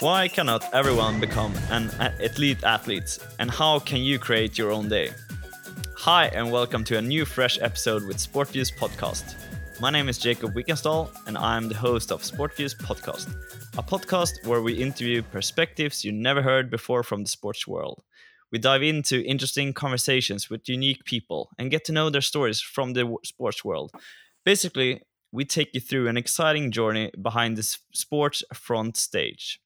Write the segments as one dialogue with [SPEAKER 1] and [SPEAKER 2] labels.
[SPEAKER 1] Why cannot everyone become an elite athlete? And how can you create your own day? Hi, and welcome to a new fresh episode with SportViews podcast. My name is Jacob Wickenstall, and I'm the host of SportViews podcast, a podcast where we interview perspectives you never heard before from the sports world. We dive into interesting conversations with unique people and get to know their stories from the sports world. Basically, we take you through an exciting journey behind the sports front stage.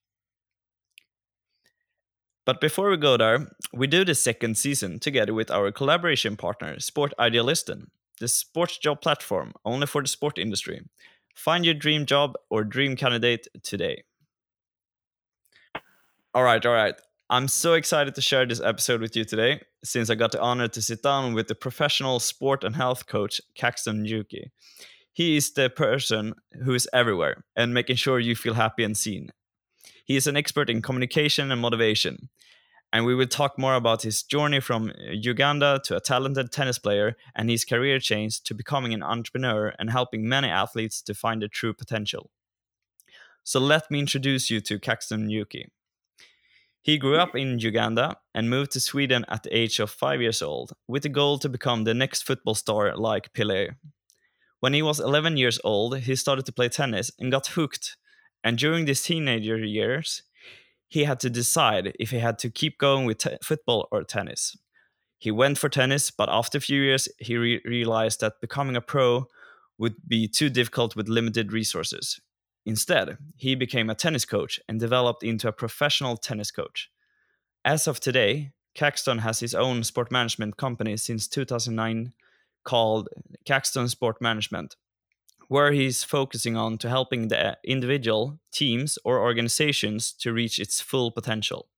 [SPEAKER 1] But before we go there, we do the second season together with our collaboration partner, Sport Idealisten, the sports job platform only for the sport industry. Find your dream job or dream candidate today. All right, all right. I'm so excited to share this episode with you today since I got the honor to sit down with the professional sport and health coach, Caxton Newquay. He is the person who is everywhere and making sure you feel happy and seen. He is an expert in communication and motivation. And we will talk more about his journey from uh, Uganda to a talented tennis player and his career change to becoming an entrepreneur and helping many athletes to find their true potential. So let me introduce you to Caxton Newquay. He grew up in Uganda and moved to Sweden at the age of five years old, with the goal to become the next football star like Pelé. When he was 11 years old, he started to play tennis and got hooked and during these teenager years, he had to decide if he had to keep going with t- football or tennis. He went for tennis, but after a few years, he re- realized that becoming a pro would be too difficult with limited resources. Instead, he became a tennis coach and developed into a professional tennis coach. As of today, Caxton has his own sport management company since 2009 called Caxton Sport Management, where he's focusing on to helping the uh, individual, teams, or organizations to reach its full potential.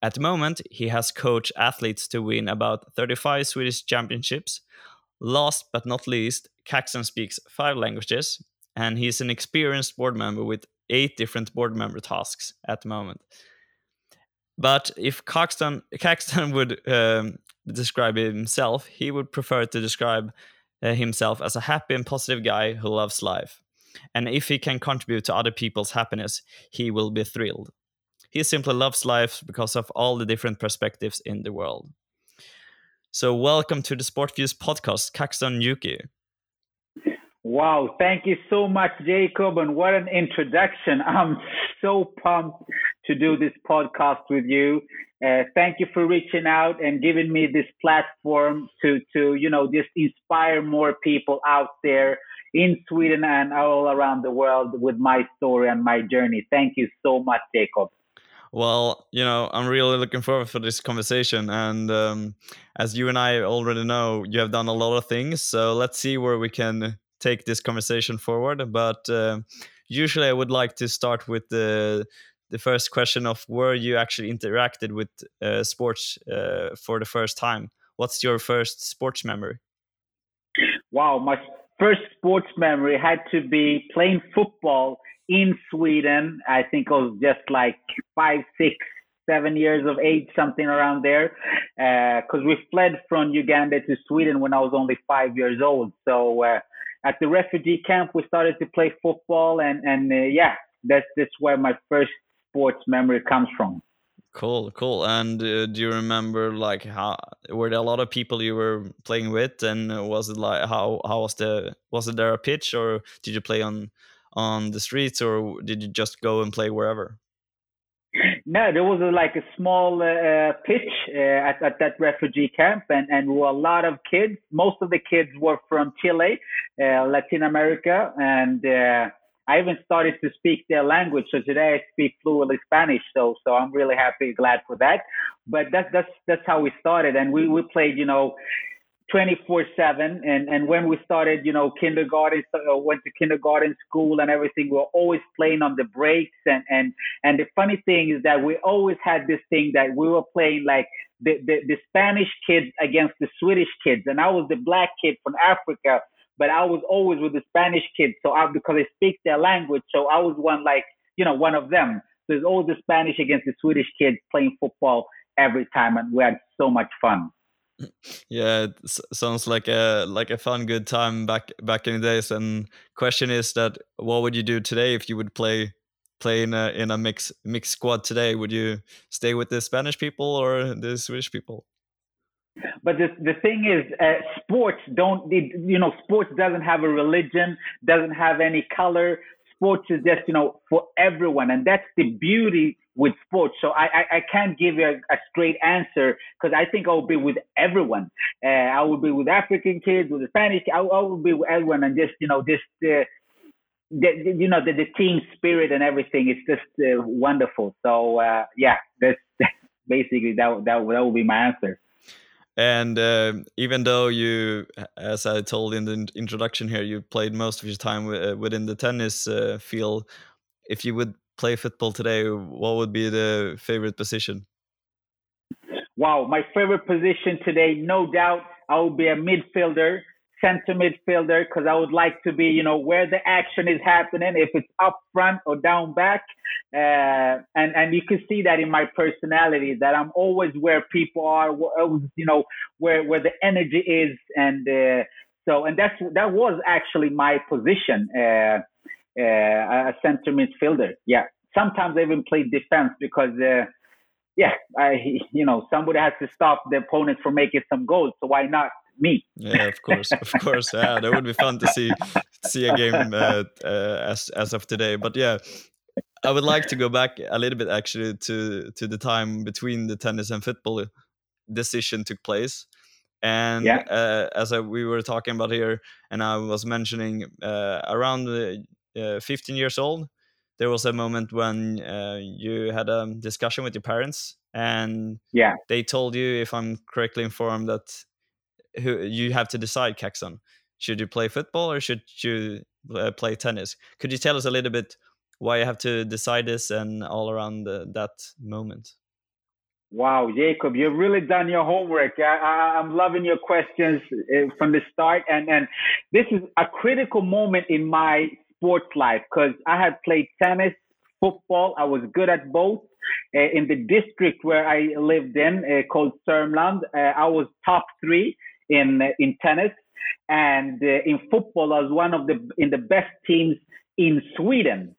[SPEAKER 1] At the moment, he has coached athletes to win about 35 Swedish championships. Last but not least, Caxton speaks five languages, and he's an experienced board member with eight different board member tasks at the moment. But if Caxton, Caxton would um, describe himself, he would prefer to describe uh, himself as a happy and positive guy who loves life. And if he can contribute to other people's happiness, he will be thrilled. He simply loves life because of all the different perspectives in the world. So, welcome to the Sport Views podcast, Caxton Newquay.
[SPEAKER 2] Wow, thank you so much, Jacob, and what an introduction. I'm so pumped to do this podcast with you. Uh, thank you for reaching out and giving me this platform to, to, you know, just inspire more people out there in Sweden and all around the world with my story and my journey. Thank you so much, Jacob.
[SPEAKER 1] Well, you know, I'm really looking forward for this conversation. And um, as you and I already know, you have done a lot of things. So let's see where we can take this conversation forward. But uh, usually, I would like to start with the the first question of where you actually interacted with uh, sports uh, for the first time. What's your first sports memory?
[SPEAKER 2] Wow, my first sports memory had to be playing football in Sweden. I think I was just like five, six, seven years of age, something around there. Because uh, we fled from Uganda to Sweden when I was only five years old. So uh, at the refugee camp, we started to play football, and and uh, yeah, that's that's where my first sports memory comes from.
[SPEAKER 1] Cool, cool. And uh, do you remember like how were there a lot of people you were playing with, and was it like how how was the was it there a pitch or did you play on on the streets or did you just go and play wherever?
[SPEAKER 2] No, there was a, like a small uh, pitch uh, at, at that refugee camp, and and were a lot of kids. Most of the kids were from Chile, uh, Latin America, and uh, I even started to speak their language. So today I speak fluently Spanish. So so I'm really happy, glad for that. But that's that's that's how we started, and we we played, you know. 24 7 and and when we started you know kindergarten uh, went to kindergarten school and everything we were always playing on the breaks and and and the funny thing is that we always had this thing that we were playing like the, the, the spanish kids against the swedish kids and i was the black kid from africa but I was always with the Spanish kids. So I, because I speak their language, so I was one like, you know, one of them. So it's all the Spanish against the Swedish kids playing football every time, and we had so much fun.
[SPEAKER 1] Yeah, it sounds like a like a fun, good time back back in the days. And question is that what would you do today if you would play play in a in a mix mixed squad today? Would you stay with the Spanish people or the Swedish people?
[SPEAKER 2] But the the thing is, uh, sports don't you know sports doesn't have a religion, doesn't have any color. Sports is just you know for everyone, and that's the beauty with sports. So I I, I can't give you a, a straight answer because I think I will be with everyone. Uh, I will be with African kids, with the Spanish. I, I will be with everyone, and just you know just. Uh, the, you know the, the team spirit and everything is just uh, wonderful. So uh, yeah, that's basically that that that will be my answer.
[SPEAKER 1] And uh, even though you, as I told in the introduction here, you played most of your time uh, within the tennis uh, field. If you would play football today, what would be the favorite position?
[SPEAKER 2] Wow, my favorite position today, no doubt, I would be a midfielder center midfielder because I would like to be, you know, where the action is happening, if it's up front or down back. Uh, and, and you can see that in my personality that I'm always where people are, you know, where, where the energy is. And uh, so, and that's, that was actually my position, uh, uh a center midfielder. Yeah. Sometimes I even played defense because, uh, yeah, I, you know, somebody has to stop the opponent from making some goals. So why not me.
[SPEAKER 1] yeah, of course, of course. Yeah, that would be fun to see see a game uh, uh, as as of today. But yeah, I would like to go back a little bit actually to to the time between the tennis and football decision took place. And yeah. uh, as I, we were talking about here, and I was mentioning uh, around uh, 15 years old, there was a moment when uh, you had a discussion with your parents, and
[SPEAKER 2] yeah,
[SPEAKER 1] they told you, if I'm correctly informed, that who you have to decide, Caxton. Should you play football or should you uh, play tennis? Could you tell us a little bit why you have to decide this and all around the, that moment?
[SPEAKER 2] Wow, Jacob, you've really done your homework. I, am loving your questions uh, from the start, and and this is a critical moment in my sports life because I had played tennis, football. I was good at both. Uh, in the district where I lived in, uh, called Sörmland, uh, I was top three in in tennis, and uh, in football, as one of the in the best teams in Sweden.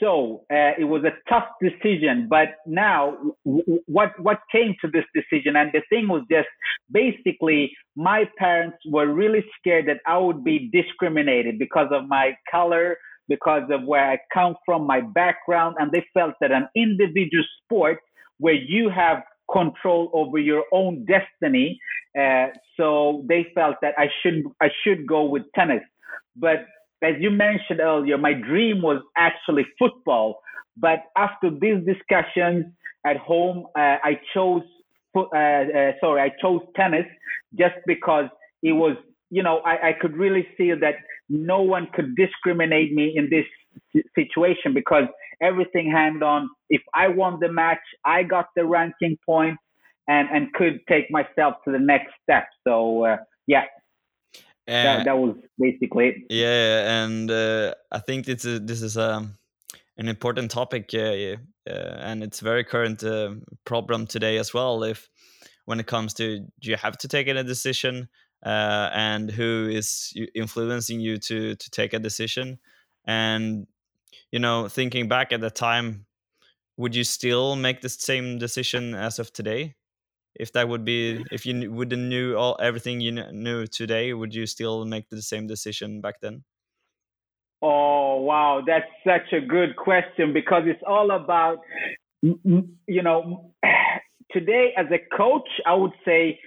[SPEAKER 2] So uh, it was a tough decision, but now w- what what came to this decision, and the thing was just basically my parents were really scared that I would be discriminated because of my color, because of where I come from, my background, and they felt that an individual sport where you have control over your own destiny. Uh, so they felt that I should I should go with tennis. But as you mentioned earlier, my dream was actually football. But after these discussions at home, uh, I chose uh, uh, sorry I chose tennis just because it was you know I, I could really see that no one could discriminate me in this situation because everything hand on. If I won the match, I got the ranking point and, and could take myself to the next step. So, uh, yeah. that, that was basically it.
[SPEAKER 1] Yeah, and uh, I think this is this is um, an important topic, uh, and it's very current uh, problem today as well. If when it comes to do you have to take a decision, uh, and who is influencing you to to take a decision, and you know, thinking back at the time, would you still make the same decision as of today? If that would be, if you wouldn't knew all everything you knew today, would you still make the same decision back then?
[SPEAKER 2] Oh wow, that's such a good question because it's all about, you know, today as a coach, I would say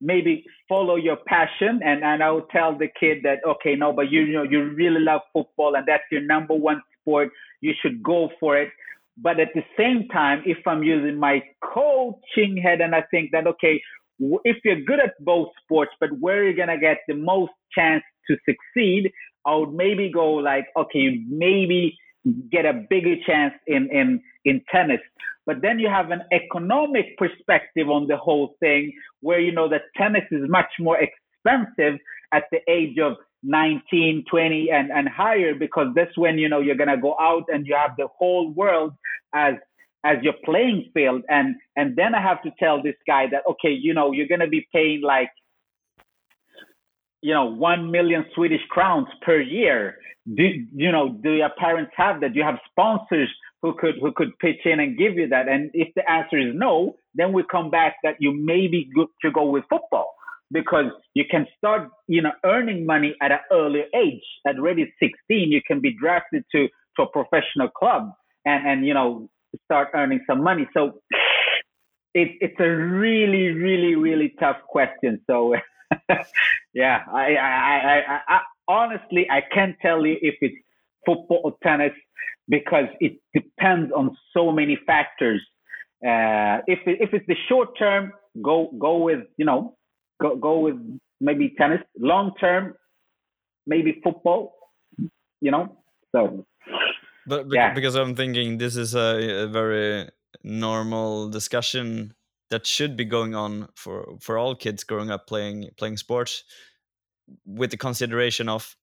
[SPEAKER 2] maybe follow your passion and, and I would tell the kid that okay no but you, you know you really love football and that's your number one sport you should go for it. But at the same time if I'm using my coaching head and I think that okay if you're good at both sports but where you're gonna get the most chance to succeed I would maybe go like okay maybe get a bigger chance in in in tennis. But then you have an economic perspective on the whole thing where you know that tennis is much more expensive at the age of 19, 20 and, and higher because that's when, you know, you're going to go out and you have the whole world as, as your playing field. And, and then I have to tell this guy that, okay, you know, you're going to be paying like, you know, 1 million Swedish crowns per year. Do, you know, do your parents have that? Do you have sponsors who could, who could pitch in and give you that? And if the answer is no, then we come back that you may be good to go with football because you can start, you know, earning money at an earlier age. At already 16, you can be drafted to, to a professional club and, and, you know, start earning some money. So it, it's a really, really, really tough question. So yeah, I, I, I, I, honestly, I can't tell you if it's football or tennis because it depends on so many factors. Uh, if if it's the short term, go go with you know go go with maybe tennis. Long term, maybe football. You know, so.
[SPEAKER 1] But yeah. because I'm thinking this is a, a very normal discussion that should be going on for for all kids growing up playing playing sports with the consideration of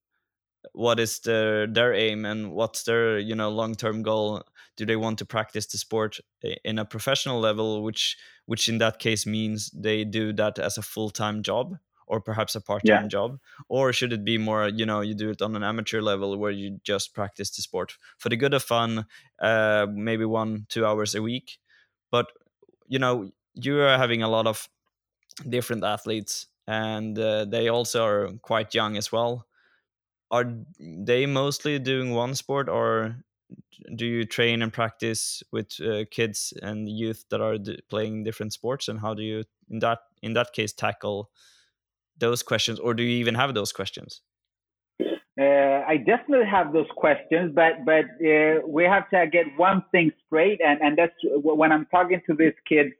[SPEAKER 1] what is their their aim and what's their you know long term goal? Do they want to practice the sport in a professional level which which in that case means they do that as a full-time job or perhaps a part-time yeah. job? Or should it be more you know you do it on an amateur level where you just practice the sport for the good of fun uh, maybe one two hours a week? But you know you are having a lot of different athletes and uh, they also are quite young as well are they mostly doing one sport or do you train and practice with uh, kids and youth that are playing different sports and how do you in that in that case tackle those questions or do you even have those questions
[SPEAKER 2] uh, I definitely have those questions, but but uh, we have to get one thing straight, and and that's when I'm talking to these kids,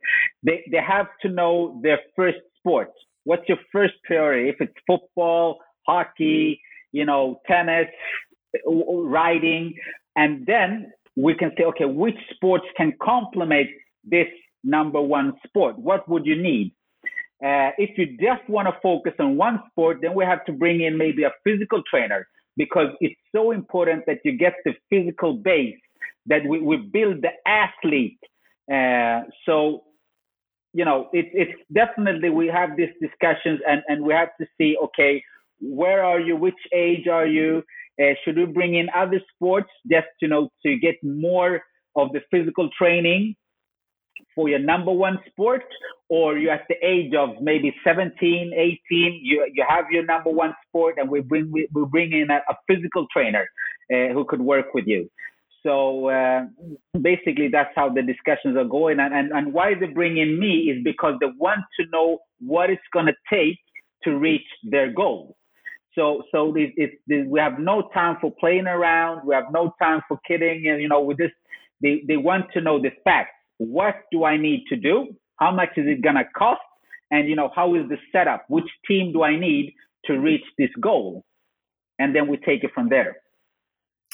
[SPEAKER 2] they they have to know their first sport. What's your first priority? If it's football, hockey, you know, tennis, riding, and then we can say, okay, which sports can complement this number one sport? What would you need? Uh, if you just want to focus on one sport, then we have to bring in maybe a physical trainer because it's so important that you get the physical base that we, we build the athlete. Uh, so, you know, it, it's definitely we have these discussions and, and we have to see, okay, where are you? Which age are you? Uh, should we bring in other sports just, you know, to get more of the physical training? for your number one sport or you're at the age of maybe 17 18 you, you have your number one sport and we bring we, we bring in a, a physical trainer uh, who could work with you so uh, basically that's how the discussions are going and, and, and why they bring in me is because they want to know what it's going to take to reach their goal so so we have no time for playing around we have no time for kidding and you know we just they, they want to know the facts what do I need to do? How much is it going to cost? And, you know, how is the setup? Which team do I need to reach this goal? And then we take it from there.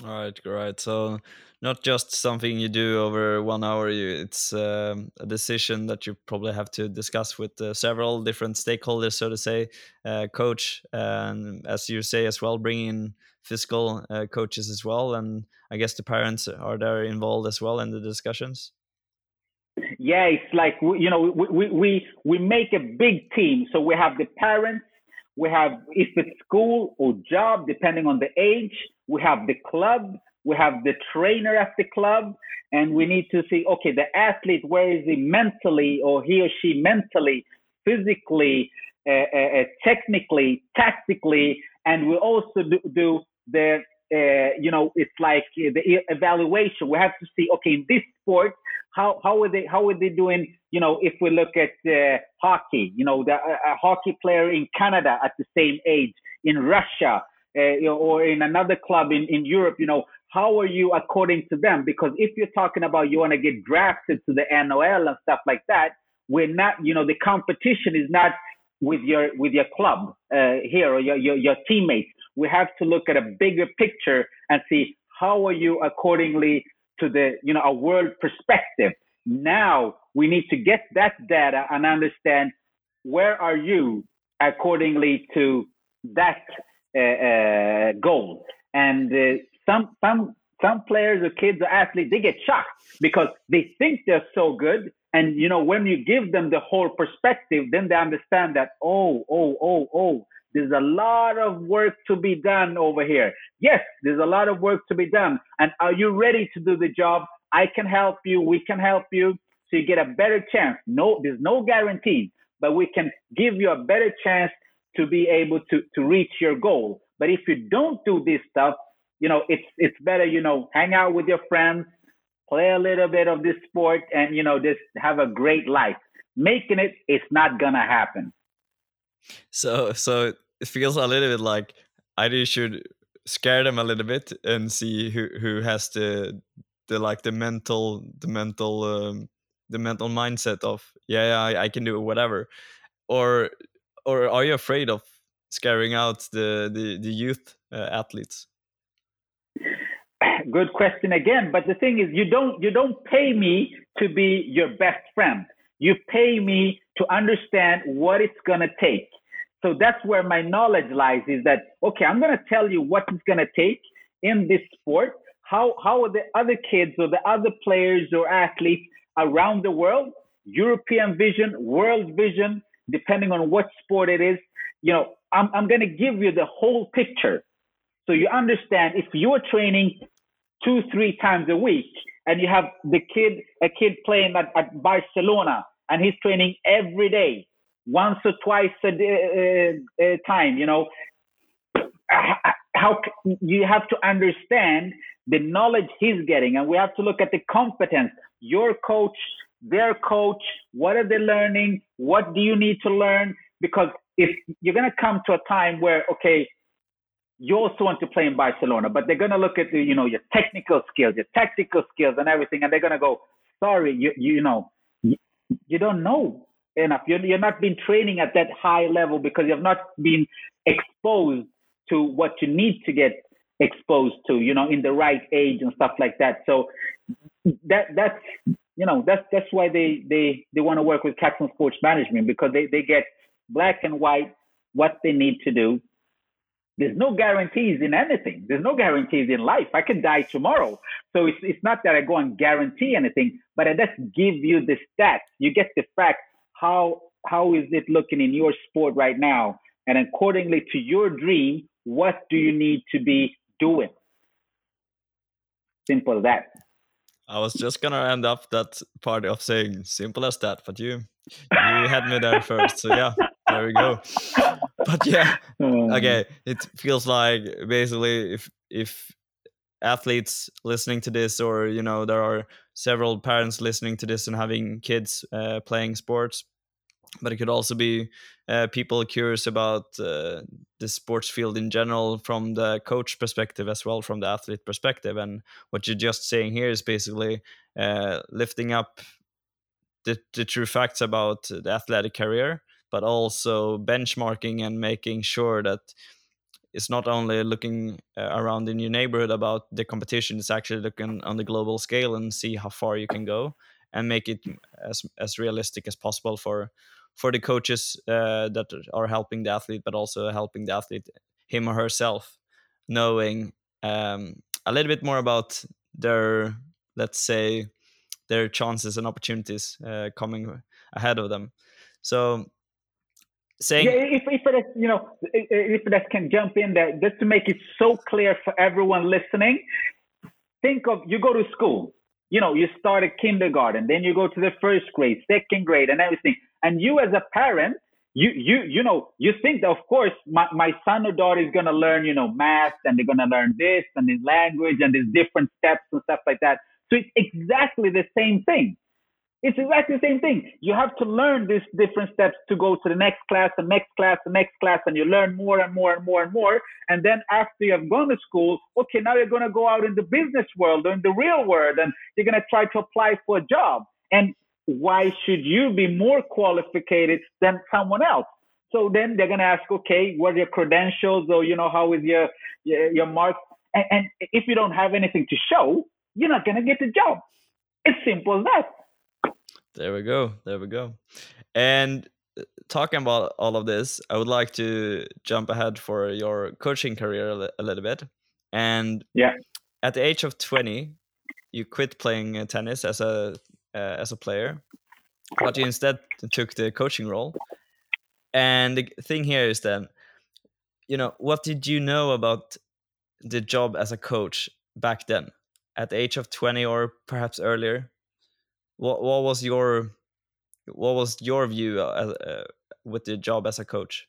[SPEAKER 1] All right, right. So not just something you do over one hour. You, it's um, a decision that you probably have to discuss with uh, several different stakeholders, so to say, uh, coach, and as you say as well, bringing physical uh, coaches as well, and I guess the parents are there involved as well in the discussions
[SPEAKER 2] yeah, it's like you know we we we make a big team. So we have the parents, we have if it's school or job, depending on the age. We have the club, we have the trainer at the club, and we need to see okay the athlete where is he mentally or he or she mentally, physically, uh, uh, uh technically, tactically, and we also do, do the uh, you know, it's like the evaluation. We have to see, okay, in this sport, how how are they how are they doing? You know, if we look at uh, hockey, you know, the, a, hockey player in Canada at the same age, in Russia, uh, or in another club in in Europe, you know, how are you according to them? Because if you're talking about you want to get drafted to the NHL and stuff like that, we're not, you know, the competition is not with your with your club uh, here or your, your your teammates. We have to look at a bigger picture and see how are you accordingly to the you know a world perspective. Now we need to get that data and understand where are you accordingly to that goal. And uh, some some some players or kids or athletes they get shocked because they think they're so good. And you know when you give them the whole perspective, then they understand that oh oh oh oh there's a lot of work to be done over here. Yes, there's a lot of work to be done. And are you ready to do the job? I can help you. We can help you. So you get a better chance. No, there's no guarantee, but we can give you a better chance to be able to, to reach your goal. But if you don't do this stuff, you know, it's it's better, you know, hang out with your friends, play a little bit of this sport and you know, just have a great life. Making it, it's not gonna happen.
[SPEAKER 1] So so it feels a little bit like either should scare them a little bit and see who who has the the like the mental the mental um, the mental mindset of yeah, yeah I, I, can do whatever or or are you afraid of scaring out the the, the youth uh, athletes
[SPEAKER 2] good question again but the thing is you don't you don't pay me to be your best friend you pay me to understand what it's to take. So that's where my knowledge lies is that, okay, I'm to tell you what it's going to take in this sport. How, how are the other kids or the other players or athletes around the world, European vision, world vision, depending on what sport it is, you know, I'm, I'm going to give you the whole picture. So you understand if you're training two, three times a week and you have the kid, a kid playing at, at Barcelona and he's training every day, once or twice a, day, uh, uh, time. You know, how you have to understand the knowledge he's getting, and we have to look at the competence. Your coach, their coach, what are they learning? What do you need to learn? Because if you're going to come to a time where, okay, you also want to play in Barcelona, but they're going to look at the, you know, your technical skills, your tactical skills, and everything, and they're going to go, sorry, you, you know, you don't know enough. You're, you're not been training at that high level because you have not been exposed to what you need to get exposed to, you know, in the right age and stuff like that. So that that's you know that's that's why they they they want to work with Caxton Sports Management because they they get black and white what they need to do there's no guarantees in anything. There's no guarantees in life. I can die tomorrow. So it's, it's not that I go and guarantee anything, but I just give you the stats. You get the fact. How, how is it looking in your sport right now? And accordingly to your dream, what do you need to be doing? Simple as that.
[SPEAKER 1] I was just gonna end up that part of saying simple as that, but you you had me there first. So yeah, there we go. But yeah, um, okay. It feels like basically if if athletes listening to this, or you know, there are several parents listening to this and having kids uh, playing sports, but it could also be uh, people curious about uh, the sports field in general from the coach perspective as well from the athlete perspective. And what you're just saying here is basically uh, lifting up the, the true facts about the athletic career but also benchmarking and making sure that it's not only looking uh, around in your neighborhood about the competition it's actually looking on the global scale and see how far you can go and make it as as realistic as possible for for the coaches uh, that are helping the athlete but also helping the athlete him or herself knowing um, a little bit more about their let's say their chances and opportunities uh, coming ahead of them. So saying
[SPEAKER 2] yeah, if if it is, you know if that can jump in there just to make it so clear for everyone listening think of you go to school you know you start at kindergarten then you go to the first grade second grade and everything and you as a parent you you you know you think that of course my, my son or daughter is going to learn you know math and they're going to learn this and this language and these different steps and stuff like that so it's exactly the same thing it's exactly the same thing. You have to learn these different steps to go to the next class, the next class, the next class, and you learn more and more and more and more. And then after you have gone to school, okay, now you're going to go out in the business world or in the real world, and you're going to try to apply for a job. And why should you be more qualified than someone else? So then they're going to ask, okay, what are your credentials, or you know, how is your your, your marks? And, and if you don't have anything to show, you're not going to get the job. It's simple as that.
[SPEAKER 1] There we go. There we go. And talking about all of this, I would like to jump ahead for your coaching career a, a little bit. And
[SPEAKER 2] yeah,
[SPEAKER 1] at the age of 20, you quit playing uh, tennis as a uh, as a player, but you instead took the coaching role. And the thing here is then, you know, what did you know about the job as a coach back then, at the age of 20 or perhaps earlier? What what was your what was your view uh, uh, with the job as a coach?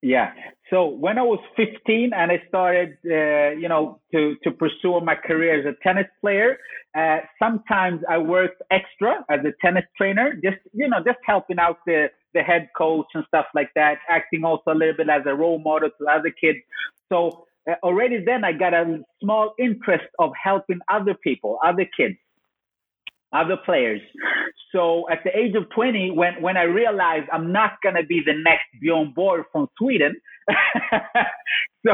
[SPEAKER 2] Yeah. So when I was 15 and I started, uh, you know, to, to pursue my career as a tennis player, uh, sometimes I worked extra as a tennis trainer, just, you know, just helping out the, the head coach and stuff like that, acting also a little bit as a role model to other kids. So uh, already then I got a small interest of helping other people, other kids other players. So at the age of 20, when, when I realized I'm not going to be the next Bjorn Borg from Sweden, so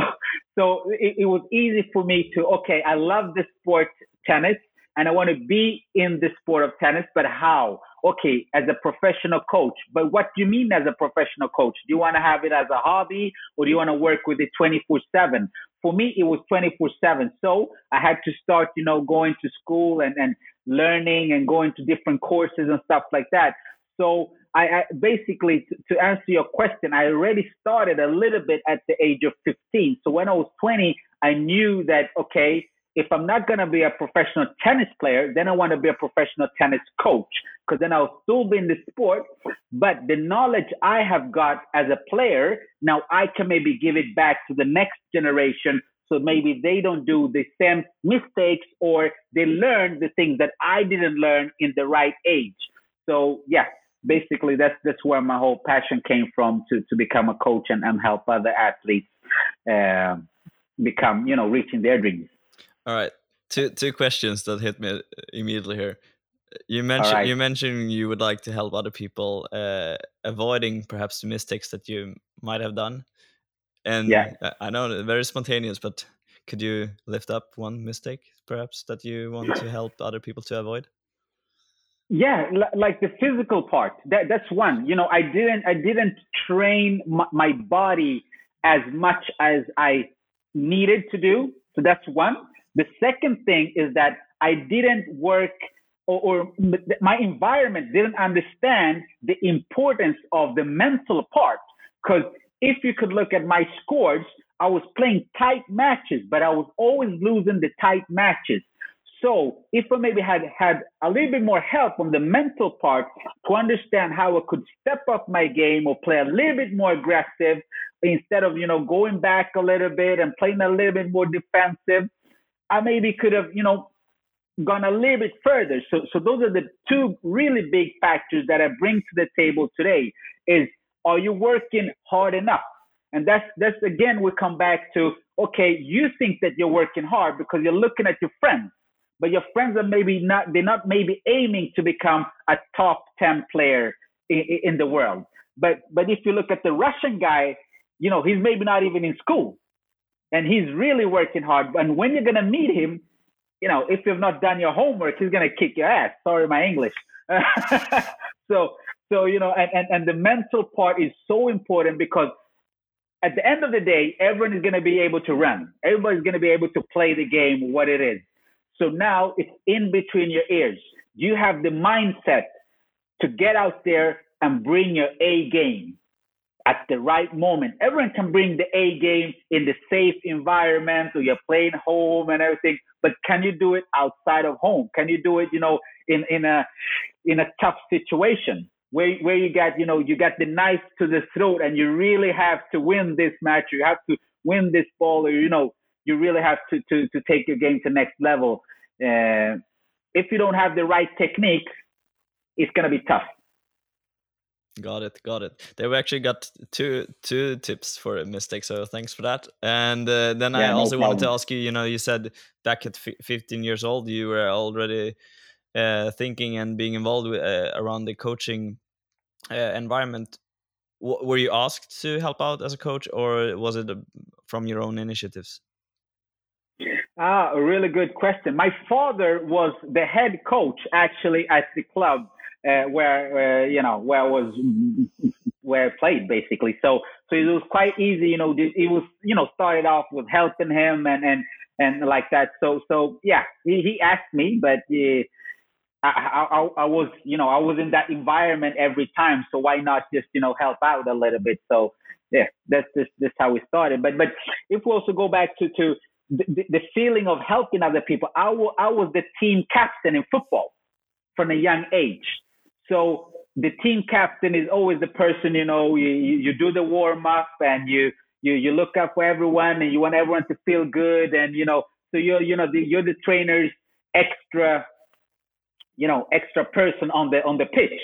[SPEAKER 2] so it, it was easy for me to, okay, I love the sport tennis and I want to be in the sport of tennis, but how? Okay, as a professional coach. But what do you mean as a professional coach? Do you want to have it as a hobby or do you want to work with it 24 7? For me, it was 24 7. So I had to start, you know, going to school and, and learning and going to different courses and stuff like that. So I, I basically, to, to answer your question, I already started a little bit at the age of 15. So when I was 20, I knew that, okay, if I'm not going to be a professional tennis player, then I want to be a professional tennis coach because then I'll still be in the sport. But the knowledge I have got as a player, now I can maybe give it back to the next generation so maybe they don't do the same mistakes or they learn the things that I didn't learn in the right age. So yeah, basically that's that's where my whole passion came from to to become a coach and, and help other athletes uh, become you know reaching their dreams.
[SPEAKER 1] All right, two two questions that hit me immediately here. You mentioned right. you mentioned you would like to help other people uh, avoiding perhaps the mistakes that you might have done. And yeah. I know very spontaneous, but could you lift up one mistake perhaps that you want to help other people to avoid?
[SPEAKER 2] Yeah, like the physical part. That that's one. You know, I didn't I didn't train my body as much as I needed to do. So that's one. The second thing is that I didn't work or, or, my environment didn't understand the importance of the mental part. Because if you could look at my scores, I was playing tight matches, but I was always losing the tight matches. So if I maybe had had a little bit more help on the mental part to understand how I could step up my game or play a little bit more aggressive instead of, you know, going back a little bit and playing a little bit more defensive, I maybe could have, you know, gone a little bit further. So, so those are the two really big factors that I bring to the table today is are you working hard enough? And that's that's again we come back to okay, you think that you're working hard because you're looking at your friends, but your friends are maybe not they're not maybe aiming to become a top 10 player in, in the world. But but if you look at the Russian guy, you know, he's maybe not even in school. And he's really working hard. And when you're gonna meet him, you know, if you've not done your homework, he's gonna kick your ass. Sorry, my English. so so, you know, and, and, and the mental part is so important because at the end of the day, everyone is to be able to run. Everybody's to be able to play the game what it is. So now it's in between your ears. You have the mindset to get out there and bring your A game at the right moment. Everyone can bring the A game in the safe environment or you're playing home and everything, but can you do it outside of home? Can you do it, you know, in, in a in a tough situation? where where you got you know you got the knife to the throat and you really have to win this match you have to win this ball or you know you really have to to to take your game to next level uh, if you don't have the right technique it's going to be tough
[SPEAKER 1] got it got it. They actually got two two tips for a mistake so thanks for that. And uh, then yeah, i also no wanted to ask you you know you said back at 15 years old you were already uh, thinking and being involved with, uh, around the coaching uh, environment. W- were you asked to help out as a coach or was it a, from your own initiatives?
[SPEAKER 2] Ah a really good question. My father was the head coach actually at the club uh, where uh, you know where I was where I played basically. So so it was quite easy. You know, it was you know started off with helping him and and and like that. So so yeah, he, he asked me, but. Uh, I, I, I was, you know, I was in that environment every time. So why not just, you know, help out a little bit? So yeah, that's just, that's how we started. But, but if we also go back to, to the, the feeling of helping other people, I, w- I was the team captain in football from a young age. So the team captain is always the person, you know, you, you do the warm up and you, you, you look up for everyone and you want everyone to feel good. And, you know, so you're, you know, the, you're the trainer's extra you know extra person on the on the pitch.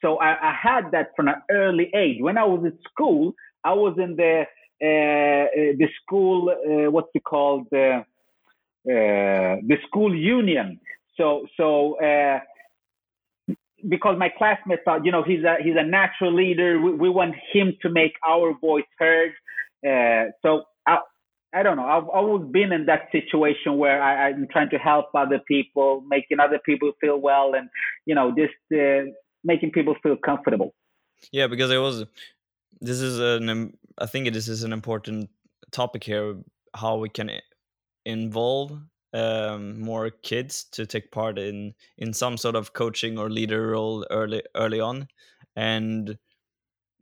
[SPEAKER 2] So i, I had that from an early age. When i was at school i was in the uh, uh the school uh, what's it called? Uh, the school union. So so uh, because my classmates thought you know he's a he's a natural leader we, we want him to make our voice heard uh, so I, I don't know. I've always been in that situation where I, am trying to help other people, making other people feel well, and you know, just uh, making people feel comfortable.
[SPEAKER 1] Yeah, because it was. This is an. I think this is an important topic here. How we can involve um, more kids to take part in in some sort of coaching or leader role early early on, and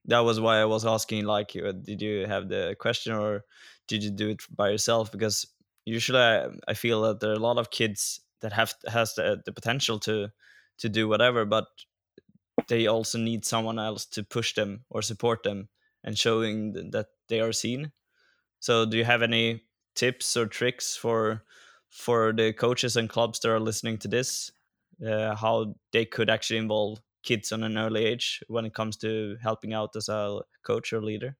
[SPEAKER 1] that was why I was asking. Like, uh, did you have the question or did you do it by yourself? Because usually I, I feel that there are a lot of kids that have has the, the potential to to do whatever, but they also need someone else to push them or support them and showing that they are seen. So, do you have any tips or tricks for for the coaches and clubs that are listening to this? Uh, how they could actually involve kids on an early age when it comes to helping out as a coach or leader?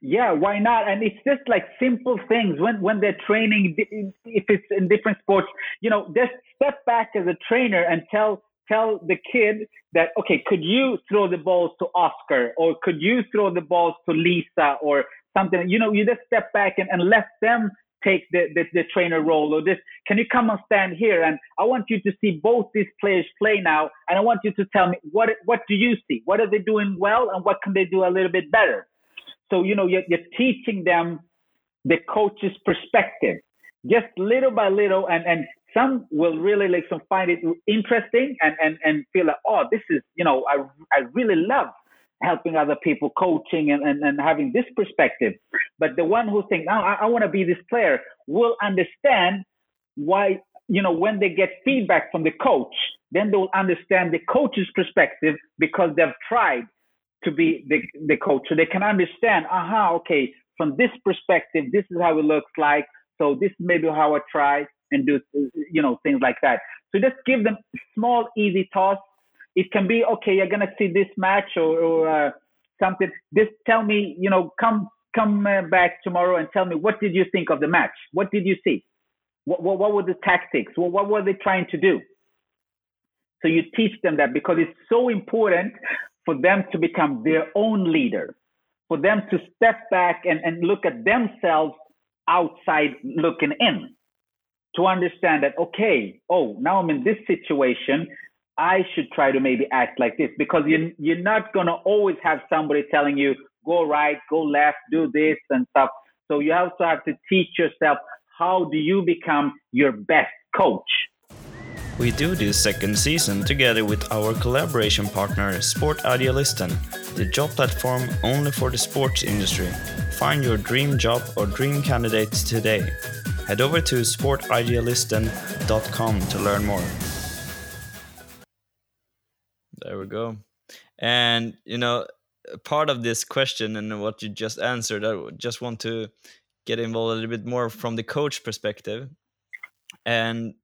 [SPEAKER 2] yeah why not and it's just like simple things when when they're training if it's in different sports you know just step back as a trainer and tell tell the kid that okay could you throw the balls to oscar or could you throw the balls to lisa or something you know you just step back and, and let them take the, the, the trainer role or this. Can you come and stand here? And i want you to see both these players play now and i want you to tell me what what do you see? What are they doing well and what can they do a little bit better? So, you know, you're, you're teaching them the coach's perspective, just little by little. And, and some will really like some find it interesting and, and, and feel like, oh, this is, you know, I, I really love helping other people, coaching and, and, and having this perspective. But the one who thinks, oh, I, I want to be this player will understand why, you know, when they get feedback from the coach, then they'll understand the coach's perspective because they've tried to be the, the coach. So they can understand aha okay from this perspective this is how it looks like. So this is maybe how i try and do you know things like that. So just give them small easy tasks it can be okay you're gonna see this match or, or uh, something. Just tell me you know come come uh, back tomorrow and tell me what did you think of the match? What did you see? What, what, what were the tactics? What, what were they trying to do? So you teach them that because it's so important for them to become their own leader, for them to step back and, and look at themselves outside looking in, to understand that, okay, oh, now I'm in this situation. I should try to maybe act like this because you, you're not going to always have somebody telling you, go right, go left, do this and stuff. So you also have to teach yourself how do you become your best coach?
[SPEAKER 1] We do this second season together with our collaboration partner Sport Idealisten, the job platform only for the sports industry. Find your dream job or dream candidates today. Head over to sportidealisten.com to learn more. There we go. And you know, part of this question and what you just answered, I just want to get involved a little bit more from the coach perspective. And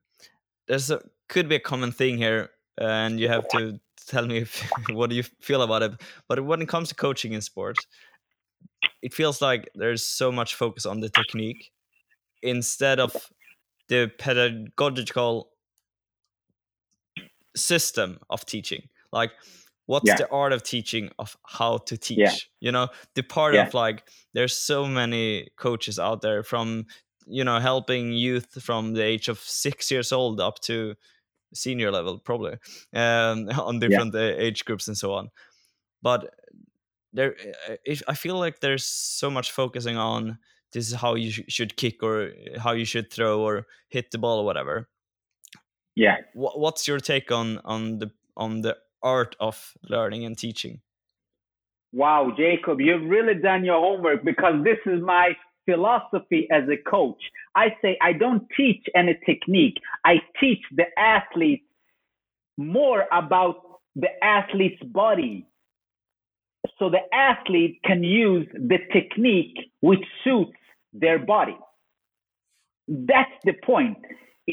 [SPEAKER 1] there's a could be a common thing here, and you have to tell me if, what do you feel about it. But when it comes to coaching in sports, it feels like there's so much focus on the technique instead of the pedagogical system of teaching. Like, what's yeah. the art of teaching of how to teach? Yeah. You know, the part yeah. of like, there's so many coaches out there from you know helping youth from the age of six years old up to senior level probably um, on different yeah. age groups and so on but there uh, uh, i feel like there's so much focusing on this is how you sh should kick or how you should throw or hit the ball or whatever
[SPEAKER 2] yeah
[SPEAKER 1] what's your take on on the on the art of learning and teaching
[SPEAKER 2] wow jacob you've really done your homework because this is my philosophy as a coach i say i don't teach any technique i teach the athlete more about the athlete's body so the athlete can use the technique which suits their body. That's the point.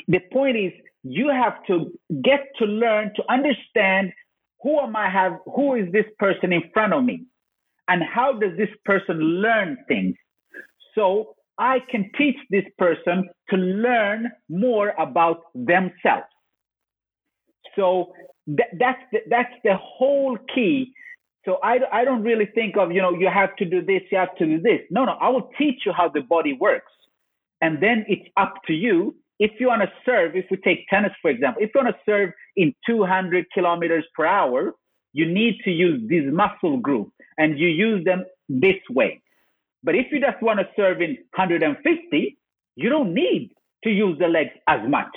[SPEAKER 2] The point is you have to get to learn to understand who am I have who is this person in front of me and how does this person learn things. So I can teach this person to learn more about themselves. So th- that's the, that's the whole key so I, I don't really think of, you know, you have to do this, you have to do this. No, no, I will teach you how the body works. And then it's up to you. If you want to serve, if we take tennis, for example, if you want to serve in 200 kilometers per hour, you need to use these muscle groups and you use them this way. But if you just want to serve in 150, you don't need to use the legs as much.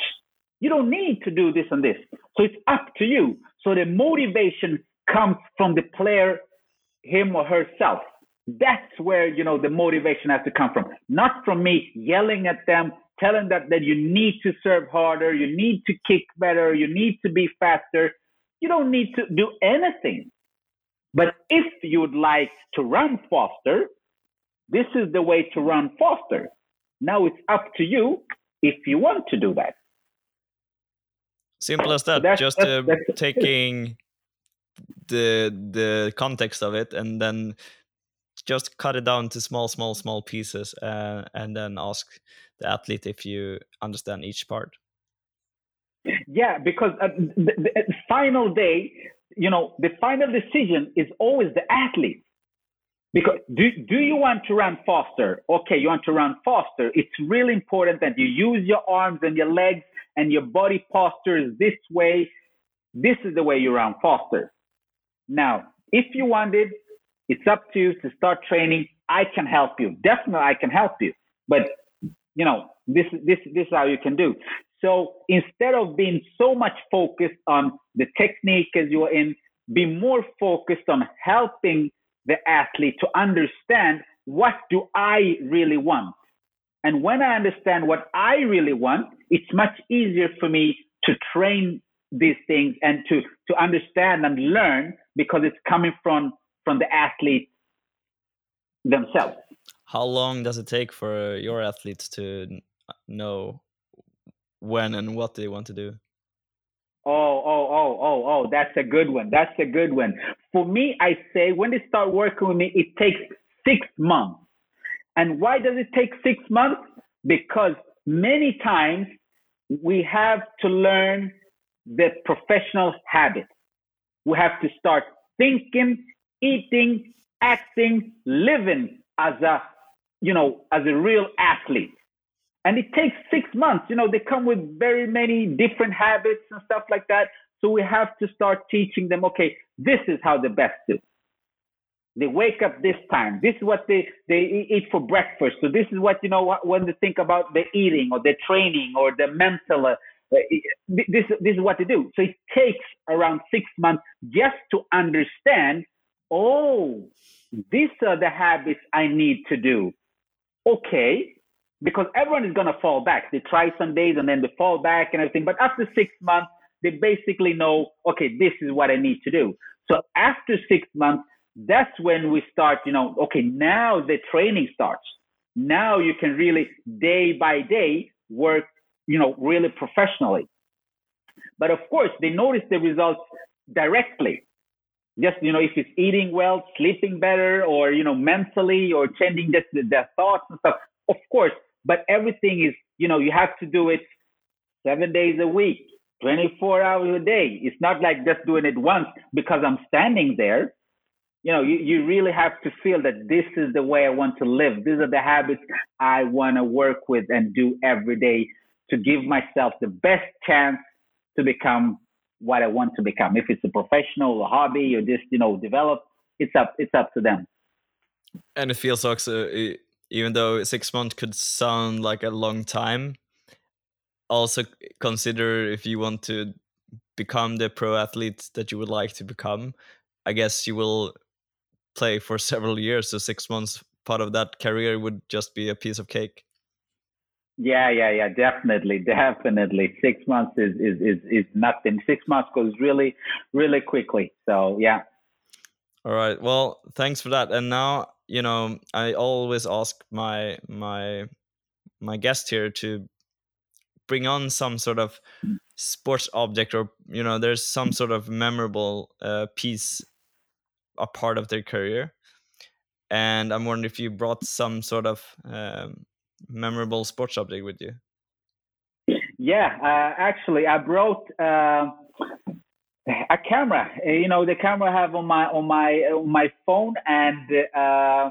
[SPEAKER 2] You don't need to do this and this. So it's up to you. So the motivation comes from the player, him or herself. That's where you know the motivation has to come from, not from me yelling at them, telling them that you need to serve harder, you need to kick better, you need to be faster. You don't need to do anything. But if you would like to run faster, this is the way to run faster. Now it's up to you if you want to do that.
[SPEAKER 1] Simple as that. So Just uh, taking the the context of it and then just cut it down to small small small pieces uh, and then ask the athlete if you understand each part
[SPEAKER 2] yeah because uh, the, the final day you know the final decision is always the athlete because do, do you want to run faster okay you want to run faster it's really important that you use your arms and your legs and your body posture is this way this is the way you run faster now, if you wanted, it's up to you to start training. I can help you. Definitely, I can help you. But you know, this this this is how you can do. So instead of being so much focused on the technique as you are in, be more focused on helping the athlete to understand what do I really want. And when I understand what I really want, it's much easier for me to train these things and to to understand and learn because it's coming from from the athletes themselves.
[SPEAKER 1] How long does it take for your athletes to know when and what they want to do?
[SPEAKER 2] Oh, oh, oh, oh, oh, that's a good one. That's a good one. For me, I say when they start working with me, it takes six months. And why does it take six months? Because many times we have to learn the professional habits we have to start thinking, eating, acting, living as a, you know, as a real athlete. And it takes six months. You know, they come with very many different habits and stuff like that. So we have to start teaching them, okay, this is how the best do. They wake up this time. This is what they, they eat for breakfast. So this is what, you know, when they think about the eating or the training or the mental uh, uh, this, this is what they do. So it takes around six months just to understand, oh, these are the habits I need to do. Okay, because everyone is going to fall back. They try some days and then they fall back and everything. But after six months, they basically know, okay, this is what I need to do. So after six months, that's when we start, you know, okay, now the training starts. Now you can really day by day work you know, really professionally. But of course, they notice the results directly. Just, you know, if it's eating well, sleeping better, or, you know, mentally or changing just their thoughts and stuff, of course. But everything is, you know, you have to do it seven days a week, 24 hours a day. It's not like just doing it once because I'm standing there. You know, you, you really have to feel that this is the way I want to live. These are the habits I want to work with and do every day to give myself the best chance to become what I want to become. If it's a professional, a hobby, or just you know develop, it's up it's up to them.
[SPEAKER 1] And it feels also, even though six months could sound like a long time, also consider if you want to become the pro athlete that you would like to become. I guess you will play for several years, so six months part of that career would just be a piece of cake.
[SPEAKER 2] Yeah, yeah, yeah, definitely, definitely. Six months is is is, is nothing. Six months goes really, really quickly. So yeah.
[SPEAKER 1] All right. Well, thanks for that. And now, you know, I always ask my my my guest here to bring on some sort of sports object or you know there's some sort of memorable uh, piece a part of their career and i'm wondering if you brought some sort of um, memorable sports object with you?
[SPEAKER 2] Yeah uh, actually i brought uh, a camera. You know the camera I have on my on my on my phone and uh, uh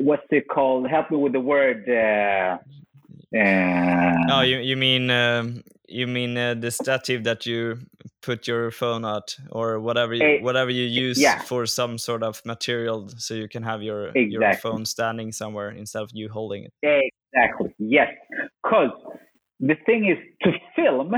[SPEAKER 2] what's it called? Help me with the word uh,
[SPEAKER 1] oh, you you mean um, you mean uh, the stative that you put your phone at, or whatever you, eh, whatever you use yeah. for some sort of material, so you can have your exactly. your phone standing somewhere instead of you holding it.
[SPEAKER 2] Exactly. Yes, because the thing is to film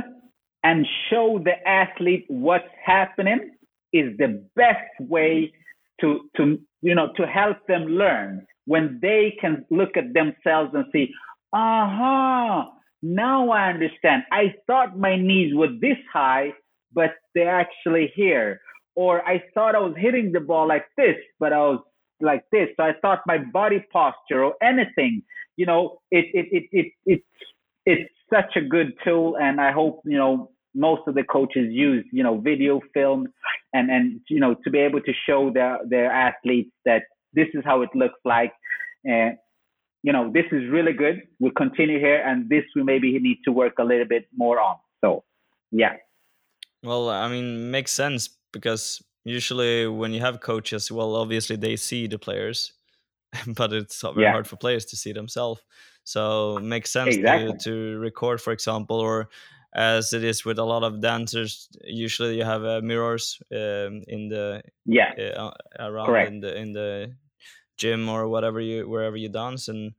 [SPEAKER 2] and show the athlete what's happening is the best way to to you know to help them learn when they can look at themselves and see aha, uh-huh. Now I understand. I thought my knees were this high, but they're actually here. Or I thought I was hitting the ball like this, but I was like this. So I thought my body posture or anything, you know, it it it it it's it's such a good tool and I hope, you know, most of the coaches use, you know, video film and and you know to be able to show their their athletes that this is how it looks like. Uh, you know, this is really good. We'll continue here, and this we maybe need to work a little bit more on. So, yeah.
[SPEAKER 1] Well, I mean, makes sense because usually when you have coaches, well, obviously they see the players, but it's very yeah. hard for players to see themselves. So, makes sense exactly. to, to record, for example, or as it is with a lot of dancers usually you have uh, mirrors um, in the
[SPEAKER 2] yeah
[SPEAKER 1] uh, around Correct. in the in the gym or whatever you wherever you dance and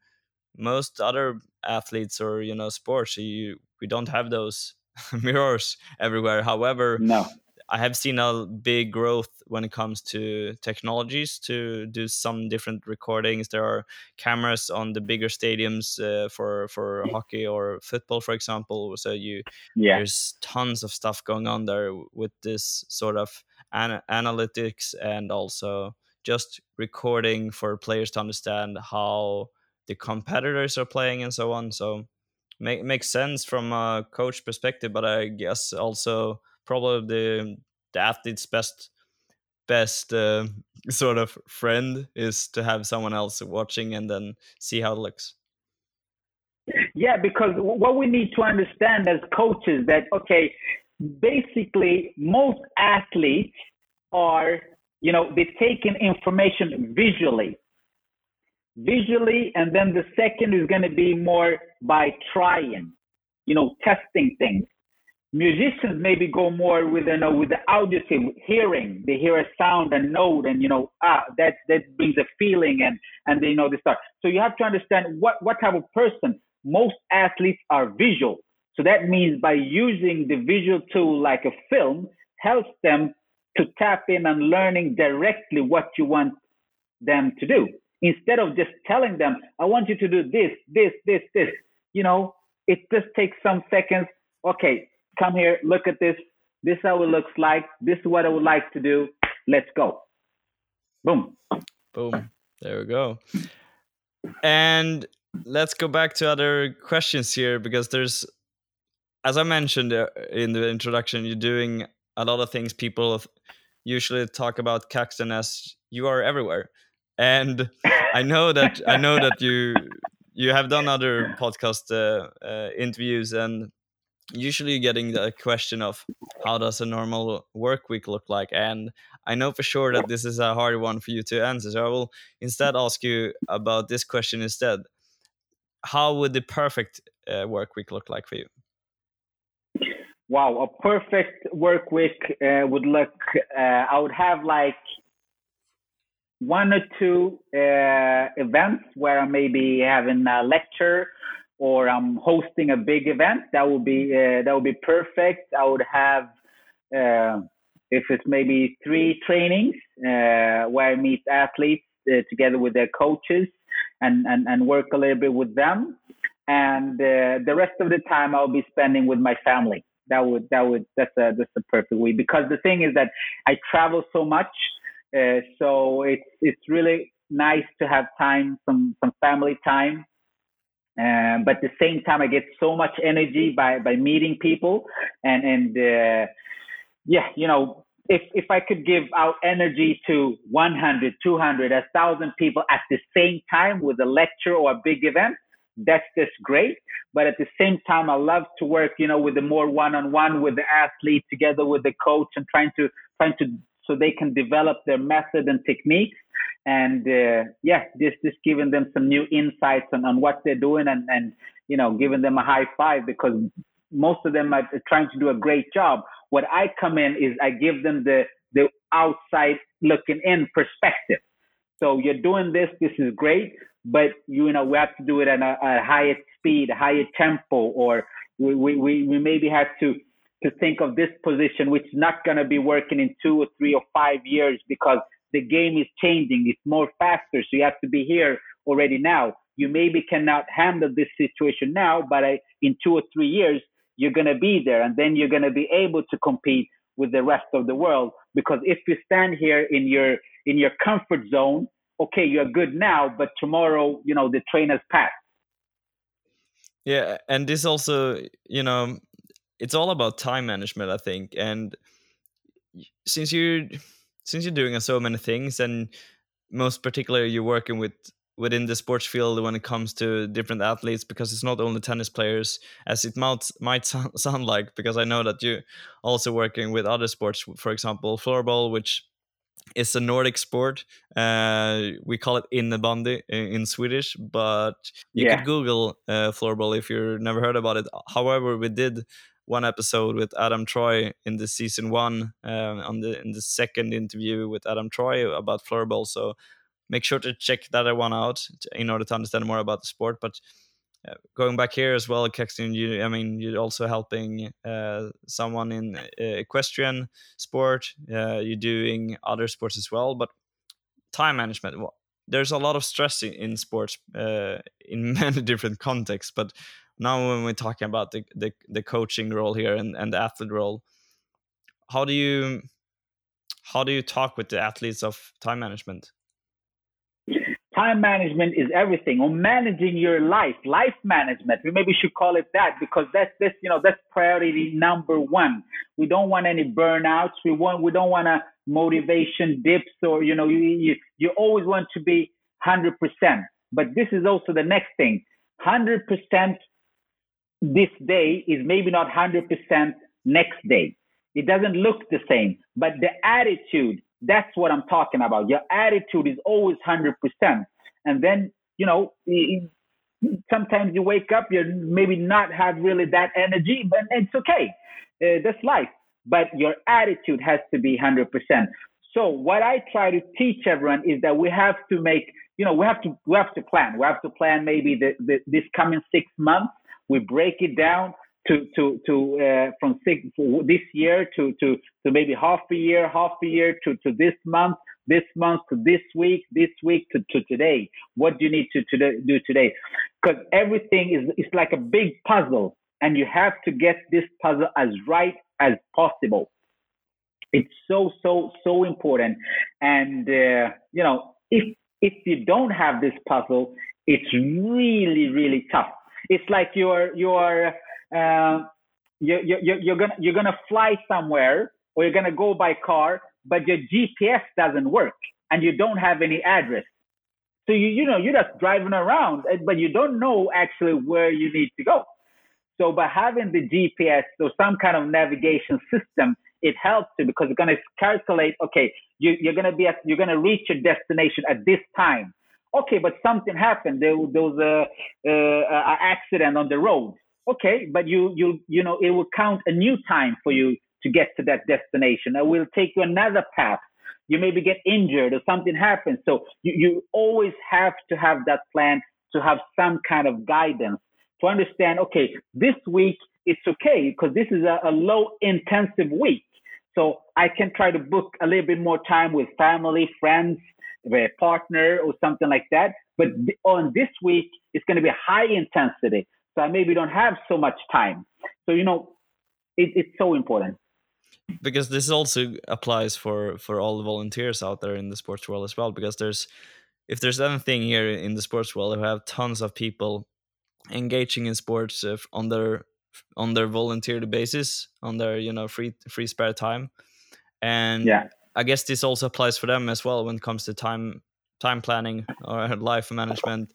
[SPEAKER 1] most other athletes or you know sports you we don't have those mirrors everywhere. However
[SPEAKER 2] no.
[SPEAKER 1] I have seen a big growth when it comes to technologies to do some different recordings. There are cameras on the bigger stadiums uh, for for hockey or football for example. So you yeah. there's tons of stuff going on there with this sort of an- analytics and also just recording for players to understand how the competitors are playing and so on. So make makes sense from a coach perspective, but I guess also probably the the athlete's best best uh, sort of friend is to have someone else watching and then see how it looks.
[SPEAKER 2] Yeah, because what we need to understand as coaches that okay, basically most athletes are you know, they take in information visually. Visually, and then the second is going to be more by trying, you know, testing things. Musicians maybe go more with you know with the auditive hearing. They hear a sound and note, and you know ah that that brings a feeling, and and they know the start. So you have to understand what what type of person. Most athletes are visual, so that means by using the visual tool like a film helps them to tap in and learning directly what you want them to do instead of just telling them, I want you to do this, this, this, this. You know, it just takes some seconds. Okay, come here, look at this. This is how it looks like. This is what I would like to do. Let's go. Boom.
[SPEAKER 1] Boom. There we go. And let's go back to other questions here because there's, as I mentioned uh, in the introduction, you're doing a lot of things people usually talk about Caxton as you are everywhere. And I know that I know that you you have done other podcast uh, uh, interviews and usually getting the question of how does a normal work week look like? And i know for sure that this is a hard one for you to answer so i will instead ask you about this question instead. How would the perfect uh, work week look like for you
[SPEAKER 2] wow, a perfect work week uh, would look. Uh, I would have like one or two uh, events where I may be having a lecture or I'm hosting a big event. That would be uh, that would be perfect. I would have uh, if it's maybe three trainings uh, where I meet athletes together with their coaches and, and and work a little bit with them. And the rest of the time I'll be spending with my family that would that would that's a that's a perfect way because the thing is that I travel so much, uh, so it's it's really nice to have time some some family time. Um, but at the same time, I get so much energy by by meeting people and and uh, yeah, you know, if if I could give out energy to 100, 200, 1,000 people at the same time with a lecture or a big event, that's just great. But at the same time, I love to work, you know, with the more one-on-one with the athlete together with the coach and trying to trying to so they can develop their method and techniques. And uh, yeah, just just giving them some new insights on, on what they're doing and and you know giving them a high five because most of them are trying to do a great job. What I come in is I give them the the outside looking in perspective. So you're doing this, this is great, but you know we have to do it at a, a higher speed, a higher tempo, or we, we, we maybe have to to think of this position, which is not going to be working in two or three or five years because the game is changing. It's more faster, so you have to be here already now. You maybe cannot handle this situation now, but I, in two or three years, you're going to be there, and then you're going to be able to compete with the rest of the world. Because if you stand here in your in your comfort zone okay, you're good now, but tomorrow, you know, the train has passed.
[SPEAKER 1] Yeah, and this also, you know, it's all about time management, I think. And since you since you're doing so many things, and most particularly you're working with within the sports field when it comes to different athletes because it's not only tennis players as it might might sound like because I know that you also working with other sports for example floorball which it's a Nordic sport. Uh, we call it innebandy in, in Swedish, but you yeah. could Google uh, floorball if you've never heard about it. However, we did one episode with Adam Troy in the season one um, on the in the second interview with Adam Troy about floorball. So make sure to check that one out in order to understand more about the sport. But uh, going back here as well, Caxton, you, I mean, you're also helping uh, someone in uh, equestrian sport. Uh, you're doing other sports as well, but time management. Well, there's a lot of stress in, in sports uh, in many different contexts. But now, when we're talking about the the, the coaching role here and, and the athlete role, how do you how do you talk with the athletes of time management?
[SPEAKER 2] Time management is everything or managing your life life management. We maybe should call it that because that's this you know that's priority number one. We don't want any burnouts. We want we don't want a motivation dips or you know you you, you always want to be 100% but this is also the next thing. 100% this day is maybe not 100% next day. It doesn't look the same but the attitude that's what I'm talking about. Your attitude is always 100%. And then, you know, sometimes you wake up, you're maybe not have really that energy, but it's okay. Uh, that's life. But your attitude has to be 100%. So what I try to teach everyone is that we have to make, you know, we have to we have to plan. We have to plan maybe the, the this coming six months. We break it down to to to uh, from six this year to to to maybe half a year, half a year to to this month, this month to this week, this week to, to today. What do you need to, to do today? Because everything is it's like a big puzzle, and you have to get this puzzle as right as possible. It's so so so important, and uh, you know if if you don't have this puzzle, it's really really tough. It's like you're you're uh, you're, you're, you're gonna you're gonna fly somewhere or you're gonna go by car, but your GPS doesn't work and you don't have any address. So you you know you're just driving around, eh, but you don't know actually where you need to go. So by having the GPS or some kind of navigation system, it helps you because it's to calculate. Okay, you, you're to be at, you're to reach your destination at this time. Okay, but something happened. There, there was a, a, accident on the road okay, but you you you know it will count a new time for you to get to that destination. It will take you another path. You maybe get injured or something happens. So you, you always have to have that plan to have some kind of guidance to understand, okay, this week it's okay because this is a, a low intensive week. So I can try to book a little bit more time with family, friends, a partner or something like that. But on this week, it's going to be high intensity. So I maybe don't have so much time. So, you know, it, it's so important.
[SPEAKER 1] Because this also applies for, for all the volunteers out there in the sports world as well. Because there's, if there's anything here in the sports world, we have tons of people engaging in sports uh, on their on their volunteer basis, on their you know free free spare time, and
[SPEAKER 2] yeah.
[SPEAKER 1] I guess this also applies for them as well when it comes to time time planning or life management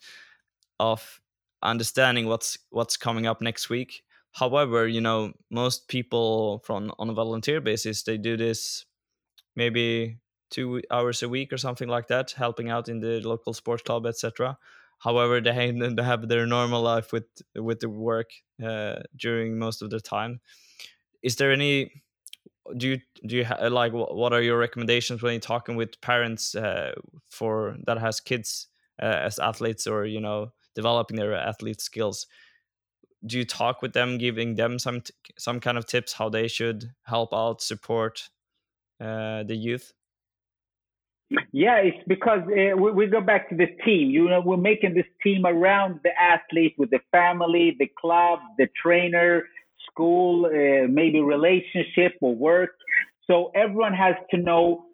[SPEAKER 1] of understanding what's what's coming up next week. However, you know, most people from on a volunteer basis they do this maybe two hours a week or something like that, helping out in the local sports club, etc. However, they have their normal life with with the work uh, during most of the time. Is there any? Do you do you ha- like what are your recommendations when you're talking with parents uh, for that has kids uh, as athletes or you know developing their athlete skills? Do you talk with them, giving them some some kind of tips how they should help out, support uh, the youth?
[SPEAKER 2] Yeah, it's because uh, we, we, go back to the team. You know, we're making this team around the athlete with the family, the club, the trainer, school, uh, maybe relationship or work. So everyone has to know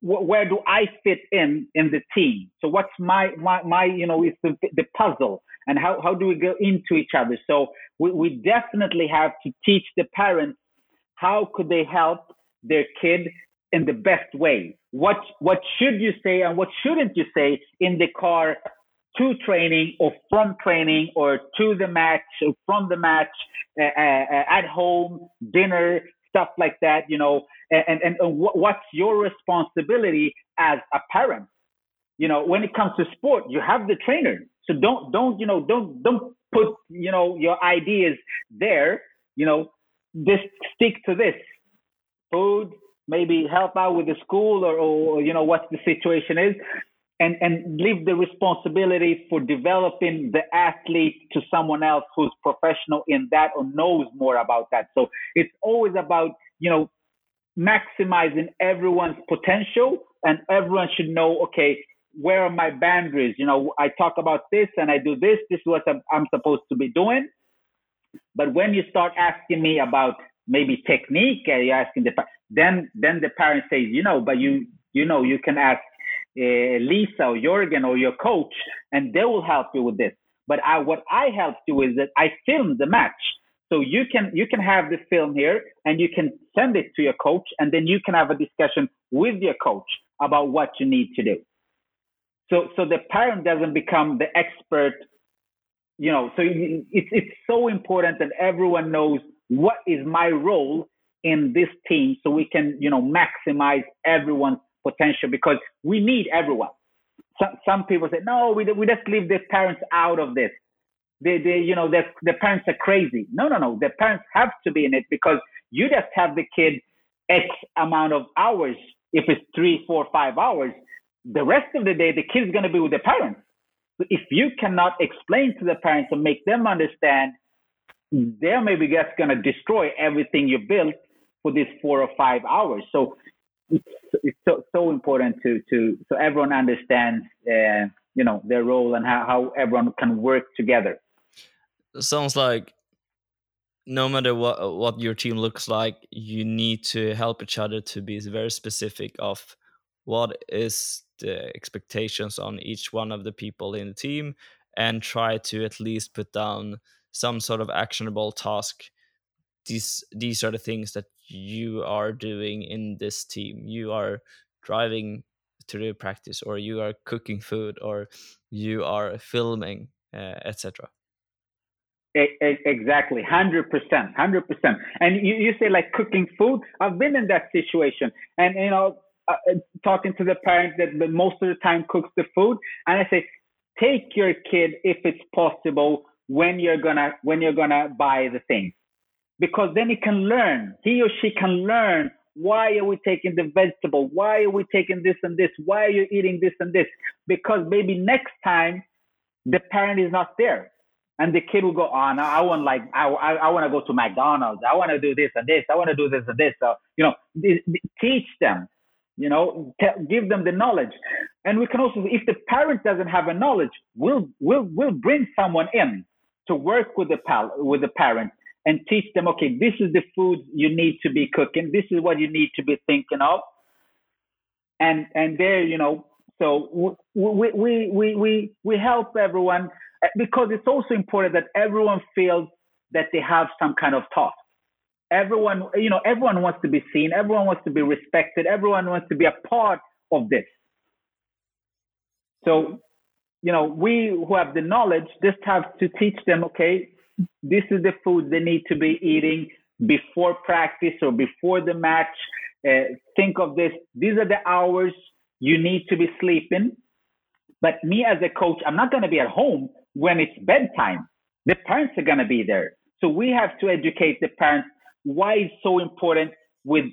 [SPEAKER 2] where do I fit in in the team. So what's my my, my you know is the the puzzle and how how do we go into each other. So we, we definitely have to teach the parents how could they help their kid in the best way. What what should you say and what shouldn't you say in the car to training or from training or to the match or from the match uh, uh, at home, dinner, stuff like that. You know, and and, and what's your responsibility as a parent? You know, when it comes to sport, you have the trainer. So don't don't you know don't don't put you know your ideas there. You know, just stick to this food, maybe help out with the school or, or you know what the situation is and and leave the responsibility for developing the athlete to someone else who's professional in that or knows more about that. So it's always about you know maximizing everyone's potential and everyone should know okay where are my boundaries? You know i talk about this and i do this this is what i'm supposed to be doing. But when you start asking me about maybe technique and you're asking the then then the parent says you know but you you know you can ask uh, lisa or jorgen or your coach and they will help you with this. But I, what i help you is that i film the match. So you can you can have the film here and you can send it to your coach and then you can have a discussion with your coach about what you need to do. So so the parent doesn't become the expert you know so it's it's so important that everyone knows what is my role in this team so we can, you know, maximize everyone's potential because we need everyone. Some, some people say, no, we, we just leave the parents out of this. They, they, you know, the parents are crazy. No, no, no. The parents have to be in it because you just have the kid X amount of hours. If it's three, four, five hours, the rest of the day, the kid's going to be with the parents. So if you cannot explain to the parents and make them understand they're maybe just going to destroy everything you built for these four or five hours. So it's, it's so, so important to, to, so everyone understands, uh, you know, their role and how, how everyone can work together.
[SPEAKER 1] Sounds like no matter what what your team looks like, you need to help each other to be very specific of what is the expectations on each one of the people in the team and try to at least put down some sort of actionable task these these are the things that you are doing in this team. You are driving to the practice or you are cooking food or you are filming uh, etc
[SPEAKER 2] exactly. 100% 100% and you, you say like cooking food? I've been in that situation. And you know uh, uh talking to the parents that most of the time cooks the food and i say take your kid if it's possible when you're gonna when you're gonna buy the thing because then he can learn. He or she can learn why are we taking the vegetable? Why are we taking this and this? Why are you eating this and this? Because maybe next time the parent is not there. And the kid will go on oh, i want like i, I, I want to go to mcdonald's. I want to do this and this. I want to do this and this. So you know teach them you know give them the knowledge. And we can also if the parent doesn't have a knowledge we'll we'll we'll bring someone in to work with the pal with the parent and teach them okay this is the food you need to be cooking. This is what you need to be thinking of. And and there you know so we we we we, we help everyone uh, because it's also important that everyone feels that they have some kind of task everyone you know everyone wants to be seen. Everyone wants to be respected. Everyone wants to be a part of this. So you know we who have the knowledge just have to teach them okay this is the food they need to be eating before practice or before the match. Uh, think of this. These are the hours you need to be sleeping. But me as a coach i'm not going to be at home when it's bedtime. The parents are going to be there. So we have to educate the parents why it's so important with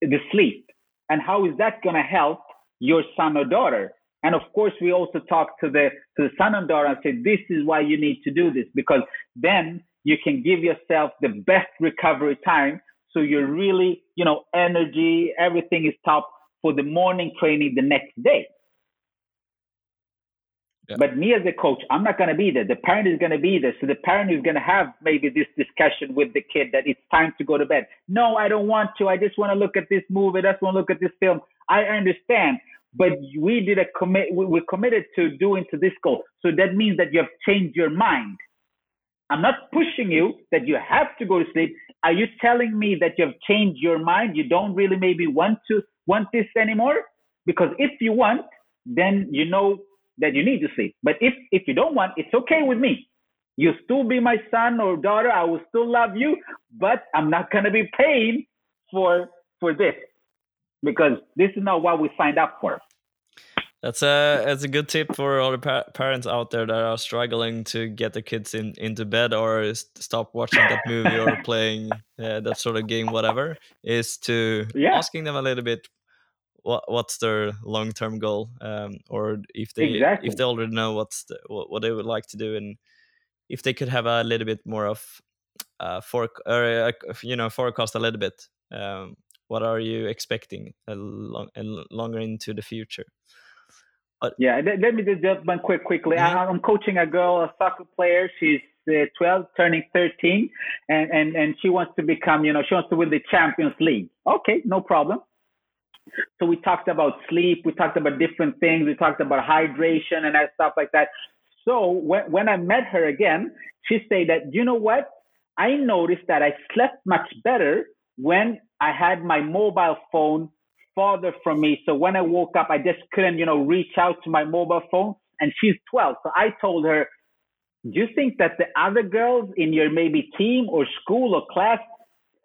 [SPEAKER 2] the sleep and how is that going to help your son or daughter and of course we also talk to the to the son and daughter and say this is why you need to do this because then you can give yourself the best recovery time so you're really you know energy everything is top for the morning training the next day yeah. But me as a coach, I'm not going to be there. The parent is going to be there. So the parent is going to have maybe this discussion with the kid that it's time to go to bed. No, I don't want to. I just want to look at this movie. I just want to look at this film. I understand. But we did a commit. We committed to doing to this goal. So that means that you have changed your mind. I'm not pushing you that you have to go to sleep. Are you telling me that you have changed your mind? You don't really maybe want to want this anymore? Because if you want, then you know that you need to sleep. But if if you don't want, it's okay with me. You still be my son or daughter. I will still love you, but I'm not gonna be paying for for this because this is not what we signed up for.
[SPEAKER 1] That's a that's a good tip for all the pa parents out there that are struggling to get their kids in into bed or stop watching that movie or playing uh, that sort of game, whatever. Is to yeah. asking them a little bit what what's their long term goal, um, or if they exactly. if they already know what's the, what, what they would like to do, and if they could have a little bit more of uh, for or uh, you know forecast a little bit. Um, what are you expecting a long, a longer into the future?
[SPEAKER 2] But, yeah, let, let me just jump one quick quickly. Mm-hmm. I'm coaching a girl, a soccer player. She's uh, 12, turning 13, and, and and she wants to become, you know, she wants to win the Champions League. Okay, no problem. So we talked about sleep, we talked about different things, we talked about hydration and that stuff like that. So when, when I met her again, she said that, you know what? I noticed that I slept much better when I had my mobile phone farther from me. So when I woke up, I just couldn't, you know, reach out to my mobile phone. And she's 12. So I told her, do you think that the other girls in your maybe team or school or class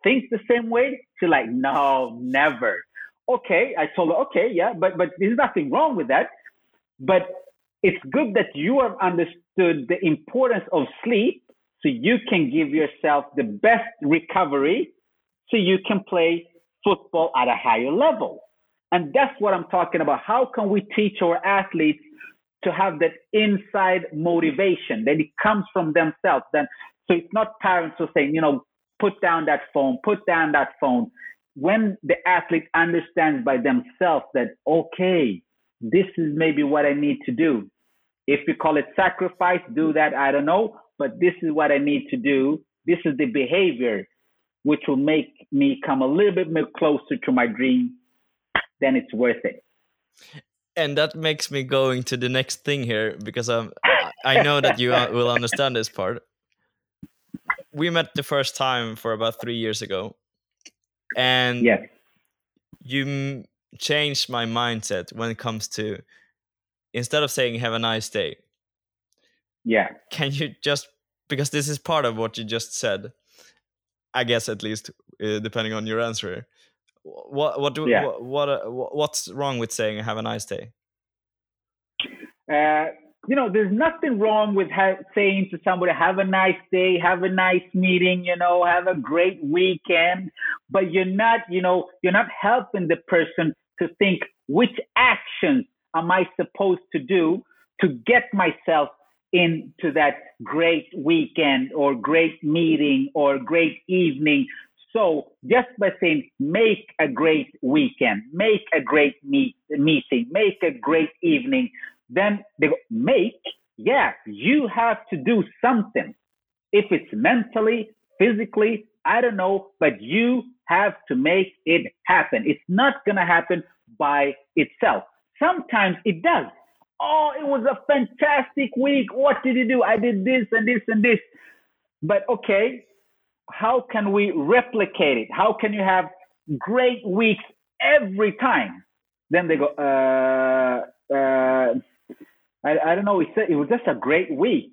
[SPEAKER 2] think the same way? She's like, no, never okay, I told her, okay, yeah, but but there's nothing wrong with that. But it's good that you have understood the importance of sleep so you can give yourself the best recovery so you can play football at a higher level. And that's what I'm talking about. How can we teach our athletes to have that inside motivation that it comes from themselves? Then so it's not parents who saying, you know, put down that phone, put down that phone when the athlete understands by themselves that, okay, this is maybe what I need to do. If we call it sacrifice, do that, I don't know, but this is what I need to do. This is the behavior which will make me come a little bit more closer to my dream, then it's worth it.
[SPEAKER 1] And that makes me going to the next thing here because um, I know that you uh, will understand this part. We met the first time for about three years ago, and
[SPEAKER 2] yes.
[SPEAKER 1] you changed my mindset when it comes to instead of saying have a nice day
[SPEAKER 2] yeah
[SPEAKER 1] can you just because this is part of what you just said i guess at least uh, depending on your answer what what do yeah. what, what uh, what's wrong with saying have a nice day
[SPEAKER 2] uh, you know, there's nothing wrong with ha- saying to somebody, have a nice day, have a nice meeting, you know, have a great weekend. But you're not, you know, you're not helping the person to think which actions am I supposed to do to get myself into that great weekend or great meeting or great evening. So just by saying, make a great weekend, make a great meet, meeting, make a great evening, then they go, make, yeah, you have to do something. If it's mentally, physically, I don't know, but you have to make it happen. It's not going to happen by itself. Sometimes it does. Oh, it was a fantastic week. What did you do? I did this and this and this. But okay, how can we replicate it? How can you have great weeks every time? Then they go, uh, uh, I, I don't know. He said it was just a great week.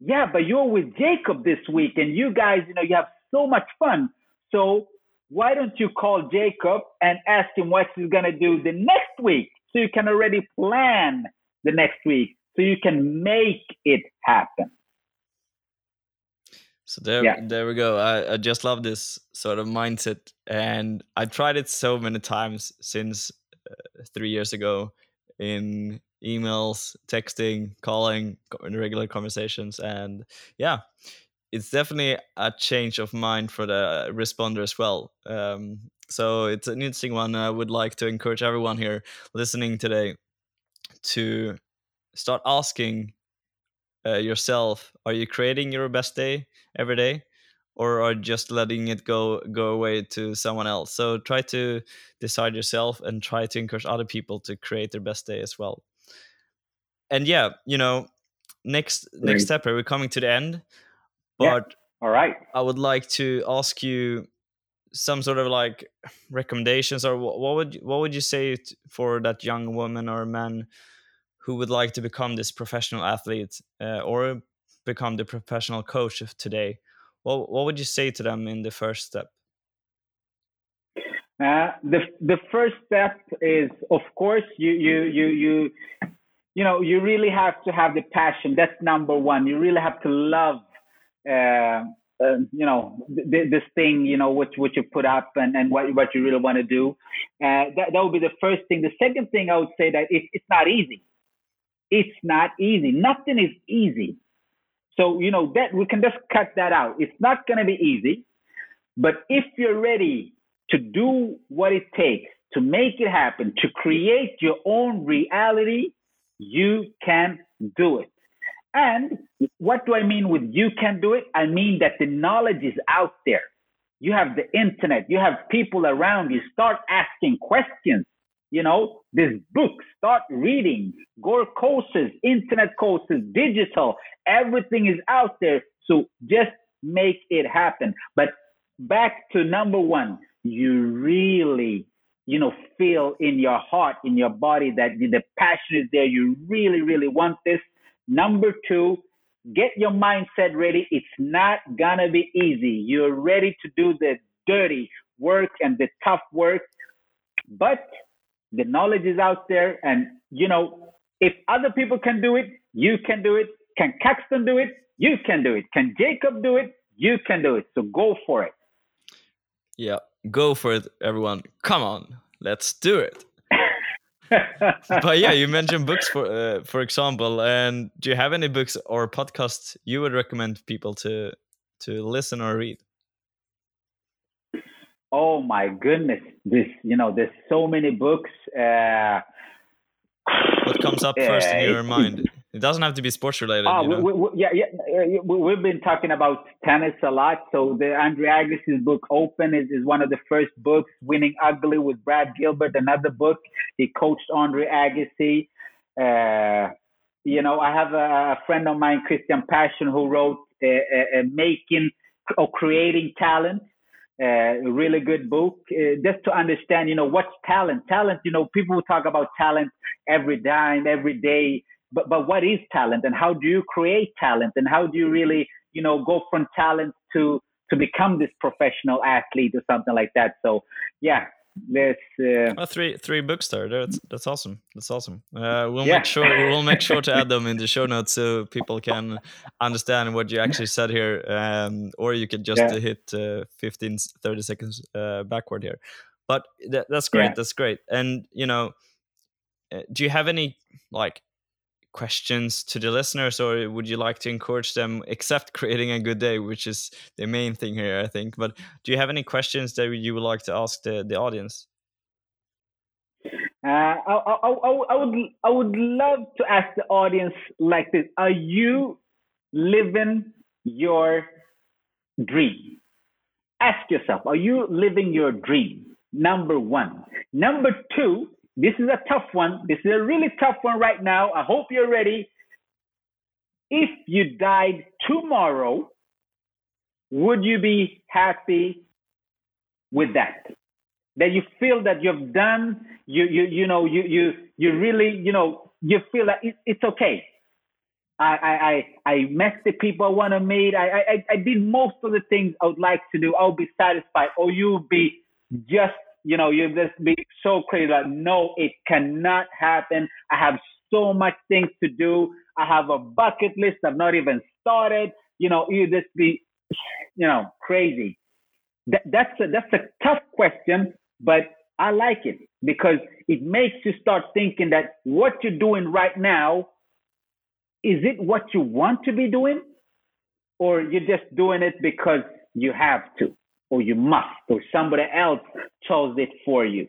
[SPEAKER 2] Yeah, but you're with Jacob this week, and you guys, you know, you have so much fun. So why don't you call Jacob and ask him what he's gonna do the next week, so you can already plan the next week, so you can make it happen.
[SPEAKER 1] So there, yeah. there we go. I, I just love this sort of mindset, and I tried it so many times since uh, three years ago in emails, texting, calling, in regular conversations, and yeah, it's definitely a change of mind for the responder as well. Um, so it's an interesting one. I would like to encourage everyone here listening today to start asking uh, yourself: Are you creating your best day every day? or are just letting it go go away to someone else so try to decide yourself and try to encourage other people to create their best day as well and yeah, you know, next Great. next step we're coming to the end. But
[SPEAKER 2] yeah. all right.
[SPEAKER 1] I would like to ask you some sort of like recommendations or what, what would what would you say for that young woman or man who would like to become this professional athlete uh, or become the professional coach of today what what would you say to them in the first step
[SPEAKER 2] uh, the the first step is of course you you you you you know, you really have to have the passion. That's number one. You really have to love, uh, uh, you know, th- this thing, you know, what, what you put up and, and what, what you really want to do. Uh, that, that would be the first thing. The second thing I would say that it, it's not easy. It's not easy. Nothing is easy. So, you know, that we can just cut that out. It's not going to be easy. But if you're ready to do what it takes to make it happen, to create your own reality, you can do it. And what do I mean with you can do it? I mean that the knowledge is out there. You have the internet, you have people around you. Start asking questions. You know, this book, start reading, go courses, internet courses, digital, everything is out there. So just make it happen. But back to number one, you really you know, feel in your heart, in your body that the passion is there. You really, really want this. Number two, get your mindset ready. It's not gonna be easy. You're ready to do the dirty work and the tough work, but the knowledge is out there. And, you know, if other people can do it, you can do it. Can Caxton do it? You can do it. Can Jacob do it? You can do it. So go for it.
[SPEAKER 1] Yeah go for it, everyone. Come on, let's do it. but yeah, you mentioned books for uh, for example, and do you have any books or podcasts you would recommend people to to listen or read?
[SPEAKER 2] Oh my goodness, this you know, there's so many books. Uh,
[SPEAKER 1] what comes up first in your mind? It doesn't have to be sports related. Oh, you know?
[SPEAKER 2] we, we, yeah, yeah. We've been talking about tennis a lot. So the Andre Agassi's book "Open" is, is one of the first books. "Winning Ugly" with Brad Gilbert, another book. He coached Andre Agassi. Uh, you know, I have a, a, friend of mine, Christian Passion, who wrote uh, uh, "Making or Creating Talent." Uh, a really good book uh, just to understand you know what's talent. Talent you know people talk about talent every time every day but but what is talent and how do you create talent and how do you really you know go from talent to to become this professional athlete or something like that. So yeah let's uh,
[SPEAKER 1] three three books there. That's that's awesome. That's awesome. Uh, we'll yeah. make sure we'll make sure to add them in the show notes so people can understand what you actually said here. Um, or you could just yeah. hit uh, 15, 30 seconds uh, backward here. But that, that's great. Yeah. That's great. And you know, uh, do you have any like questions to the listeners or would you like to encourage them except creating a good day which is the main thing here i think but do you have any questions that you would like to ask the, the audience
[SPEAKER 2] uh, I, I, I, would I would love to ask the audience like this: Are you living your dream? Ask yourself: Are you living your dream? Number one. Number two: this is a tough one. This is a really tough one right now. I hope you're ready. If you died tomorrow, would you be happy with that? That you feel that you've done, you you you know, you you you really, you know, you feel that it, it's okay. I, I, I, met the people I want to meet. I, I, I did most of the things I would like to do. I'll be satisfied. Or you'll be just you know, you just be so crazy. Like, no, it cannot happen. I have so much things to do. I have a bucket list I've not even started. You know, you just be, you know, crazy. That, that's a, that's a tough question, but I like it because it makes you start thinking that what you're doing right now, is it what you want to be doing? Or you're just doing it because you have to? Or you must, or somebody else chose it for you.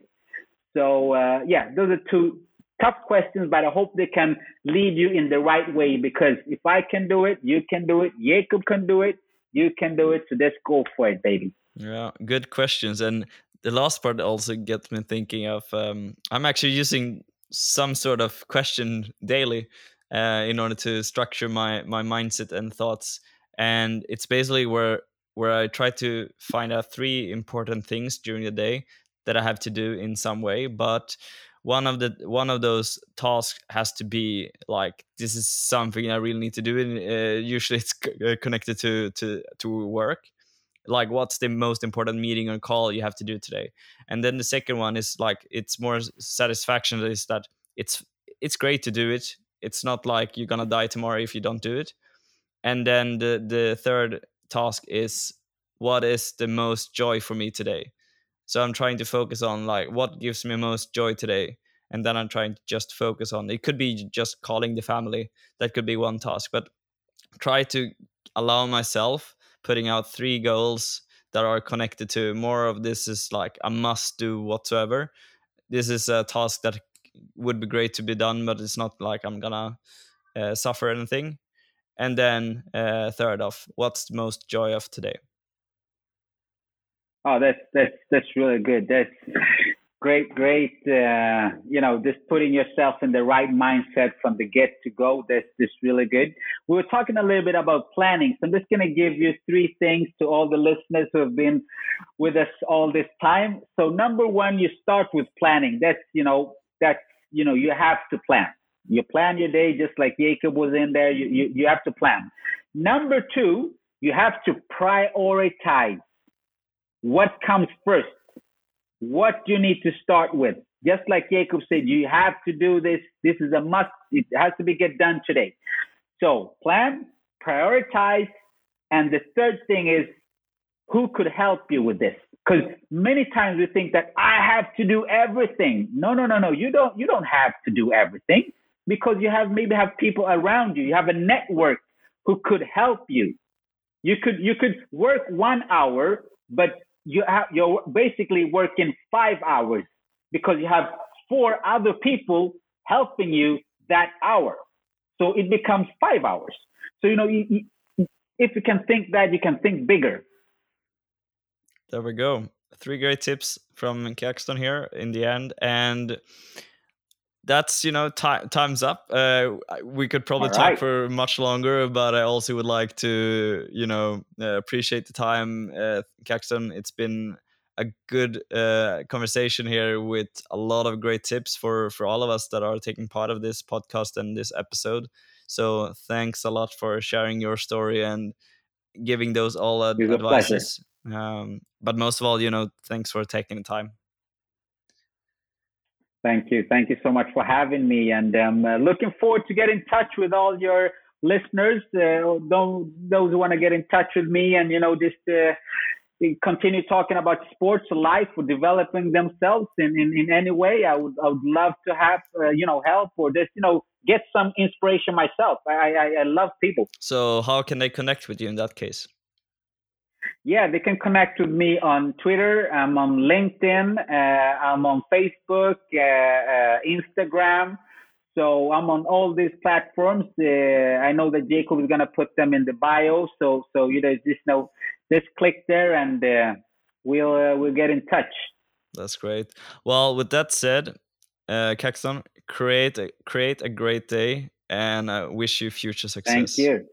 [SPEAKER 2] So uh, yeah, those are two tough questions, but I hope they can lead you in the right way. Because if I can do it, you can do it. Jacob can do it. You can do it. So let's go for it, baby.
[SPEAKER 1] Yeah, good questions. And the last part also gets me thinking of. Um, I'm actually using some sort of question daily uh, in order to structure my my mindset and thoughts. And it's basically where where I try to find out three important things during the day that I have to do in some way. But one of the one of those tasks has to be like this is something I really need to do, and uh, usually it's uh, connected to to to work. Like, what's the most important meeting or call you have to do today? And then the second one is like it's more satisfaction is that it's it's great to do it. It's not like you're gonna die tomorrow if you don't do it. And then the the third task is what is the most joy for me today. So i'm trying to focus on like what gives me most joy today and then i'm trying to just focus on it could be just calling the family that could be one task but try to allow myself putting out three goals that are connected to more of this is like a must do whatsoever. This is a task that would be great to be done but it's not like i'm gonna uh, suffer anything and then uh, third off what's the most joy of today?
[SPEAKER 2] Oh that's that's that's really good. That's great great uh, you know just putting yourself in the right mindset from the get to go. That's just really good. We were talking a little bit about planning so i'm just going to give you three things to all the listeners who have been with us all this time. So number one you start with planning. That's you know that's you know you have to plan you plan your day just like Jacob was in there. You, you, you have to plan. Number two, you have to prioritize what comes first, what you need to start with. Just like Jacob said, you have to do this. This is a must. It has to be get done today. So plan, prioritize, and the third thing is who could help you with this? Because many times we think that I have to do everything. No, no, no, no. You don't. You don't have to do everything because you have maybe have people around you. You have a network who could help you. You could you could work one hour, but you have you're basically working five hours because you have four other people helping you that hour. So it becomes five hours. So you know, you, you, if you can think that, you can think bigger.
[SPEAKER 1] There we go. Three great tips from Caxton here in the end, and that's you know time time's up. Uh, we could probably All talk right. for much longer but i also would like to you know uh, appreciate the time uh, caxton. It's been a good uh, conversation here with a lot of great tips for for all of us that are taking part of this podcast and this episode. So thanks a lot for sharing your story and giving those all ad- advices. Um, but most of all you know thanks for taking the time
[SPEAKER 2] Thank you. Thank you so much for having me. And I'm um, looking forward to get in touch with all your listeners. Uh, those, those who want to get in touch with me and, you know, just uh, continue talking about sports life or developing themselves in, in, in any way. I would, I would love to have, uh, you know, help or just, you know, get some inspiration myself. I, I, I love people.
[SPEAKER 1] So how can they connect with you in that case?
[SPEAKER 2] Yeah, they can connect with me on Twitter. I'm on LinkedIn. Uh, I'm on Facebook, uh, uh, Instagram. So I'm on all these platforms. Uh, I know that Jacob is gonna put them in the bio. So so you know just know just click there and uh, we'll uh, we'll get in touch.
[SPEAKER 1] That's great. Well, with that said, uh, Caxton, create a, create a great day, and I wish you future success.
[SPEAKER 2] Thank you.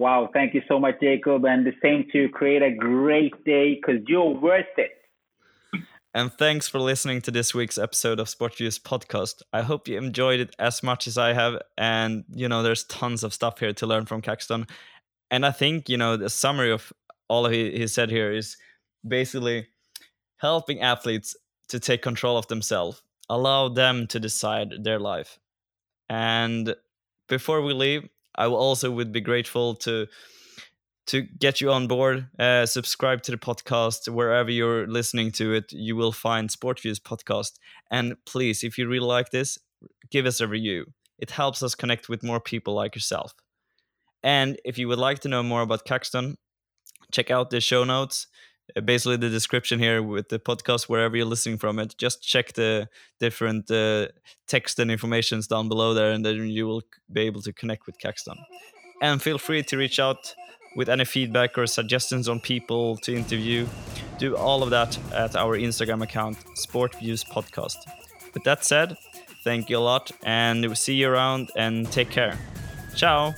[SPEAKER 2] Wow, thank you so much, Jacob, and the same to you. create a great day because you're worth it.
[SPEAKER 1] And thanks for listening to this week's episode of SportViews podcast. I hope you enjoyed it as much as I have. And, you know, there's tons of stuff here to learn from Caxton. And I think, you know, the summary of all he, he said here is basically helping athletes to take control of themselves, allow them to decide their life. And before we leave, I also would be grateful to to get you on board. Uh, subscribe to the podcast wherever you're listening to it. You will find SportViews podcast. And please, if you really like this, give us a review. It helps us connect with more people like yourself. And if you would like to know more about Caxton, check out the show notes. Basically, the description here with the podcast, wherever you're listening from it. Just check the different uh, text and informations down below there, and then you will be able to connect with Caxton. And feel free to reach out with any feedback or suggestions on people to interview, do all of that at our Instagram account, SportViews Podcast. With that said, thank you a lot and we'll see you around and take care. Ciao!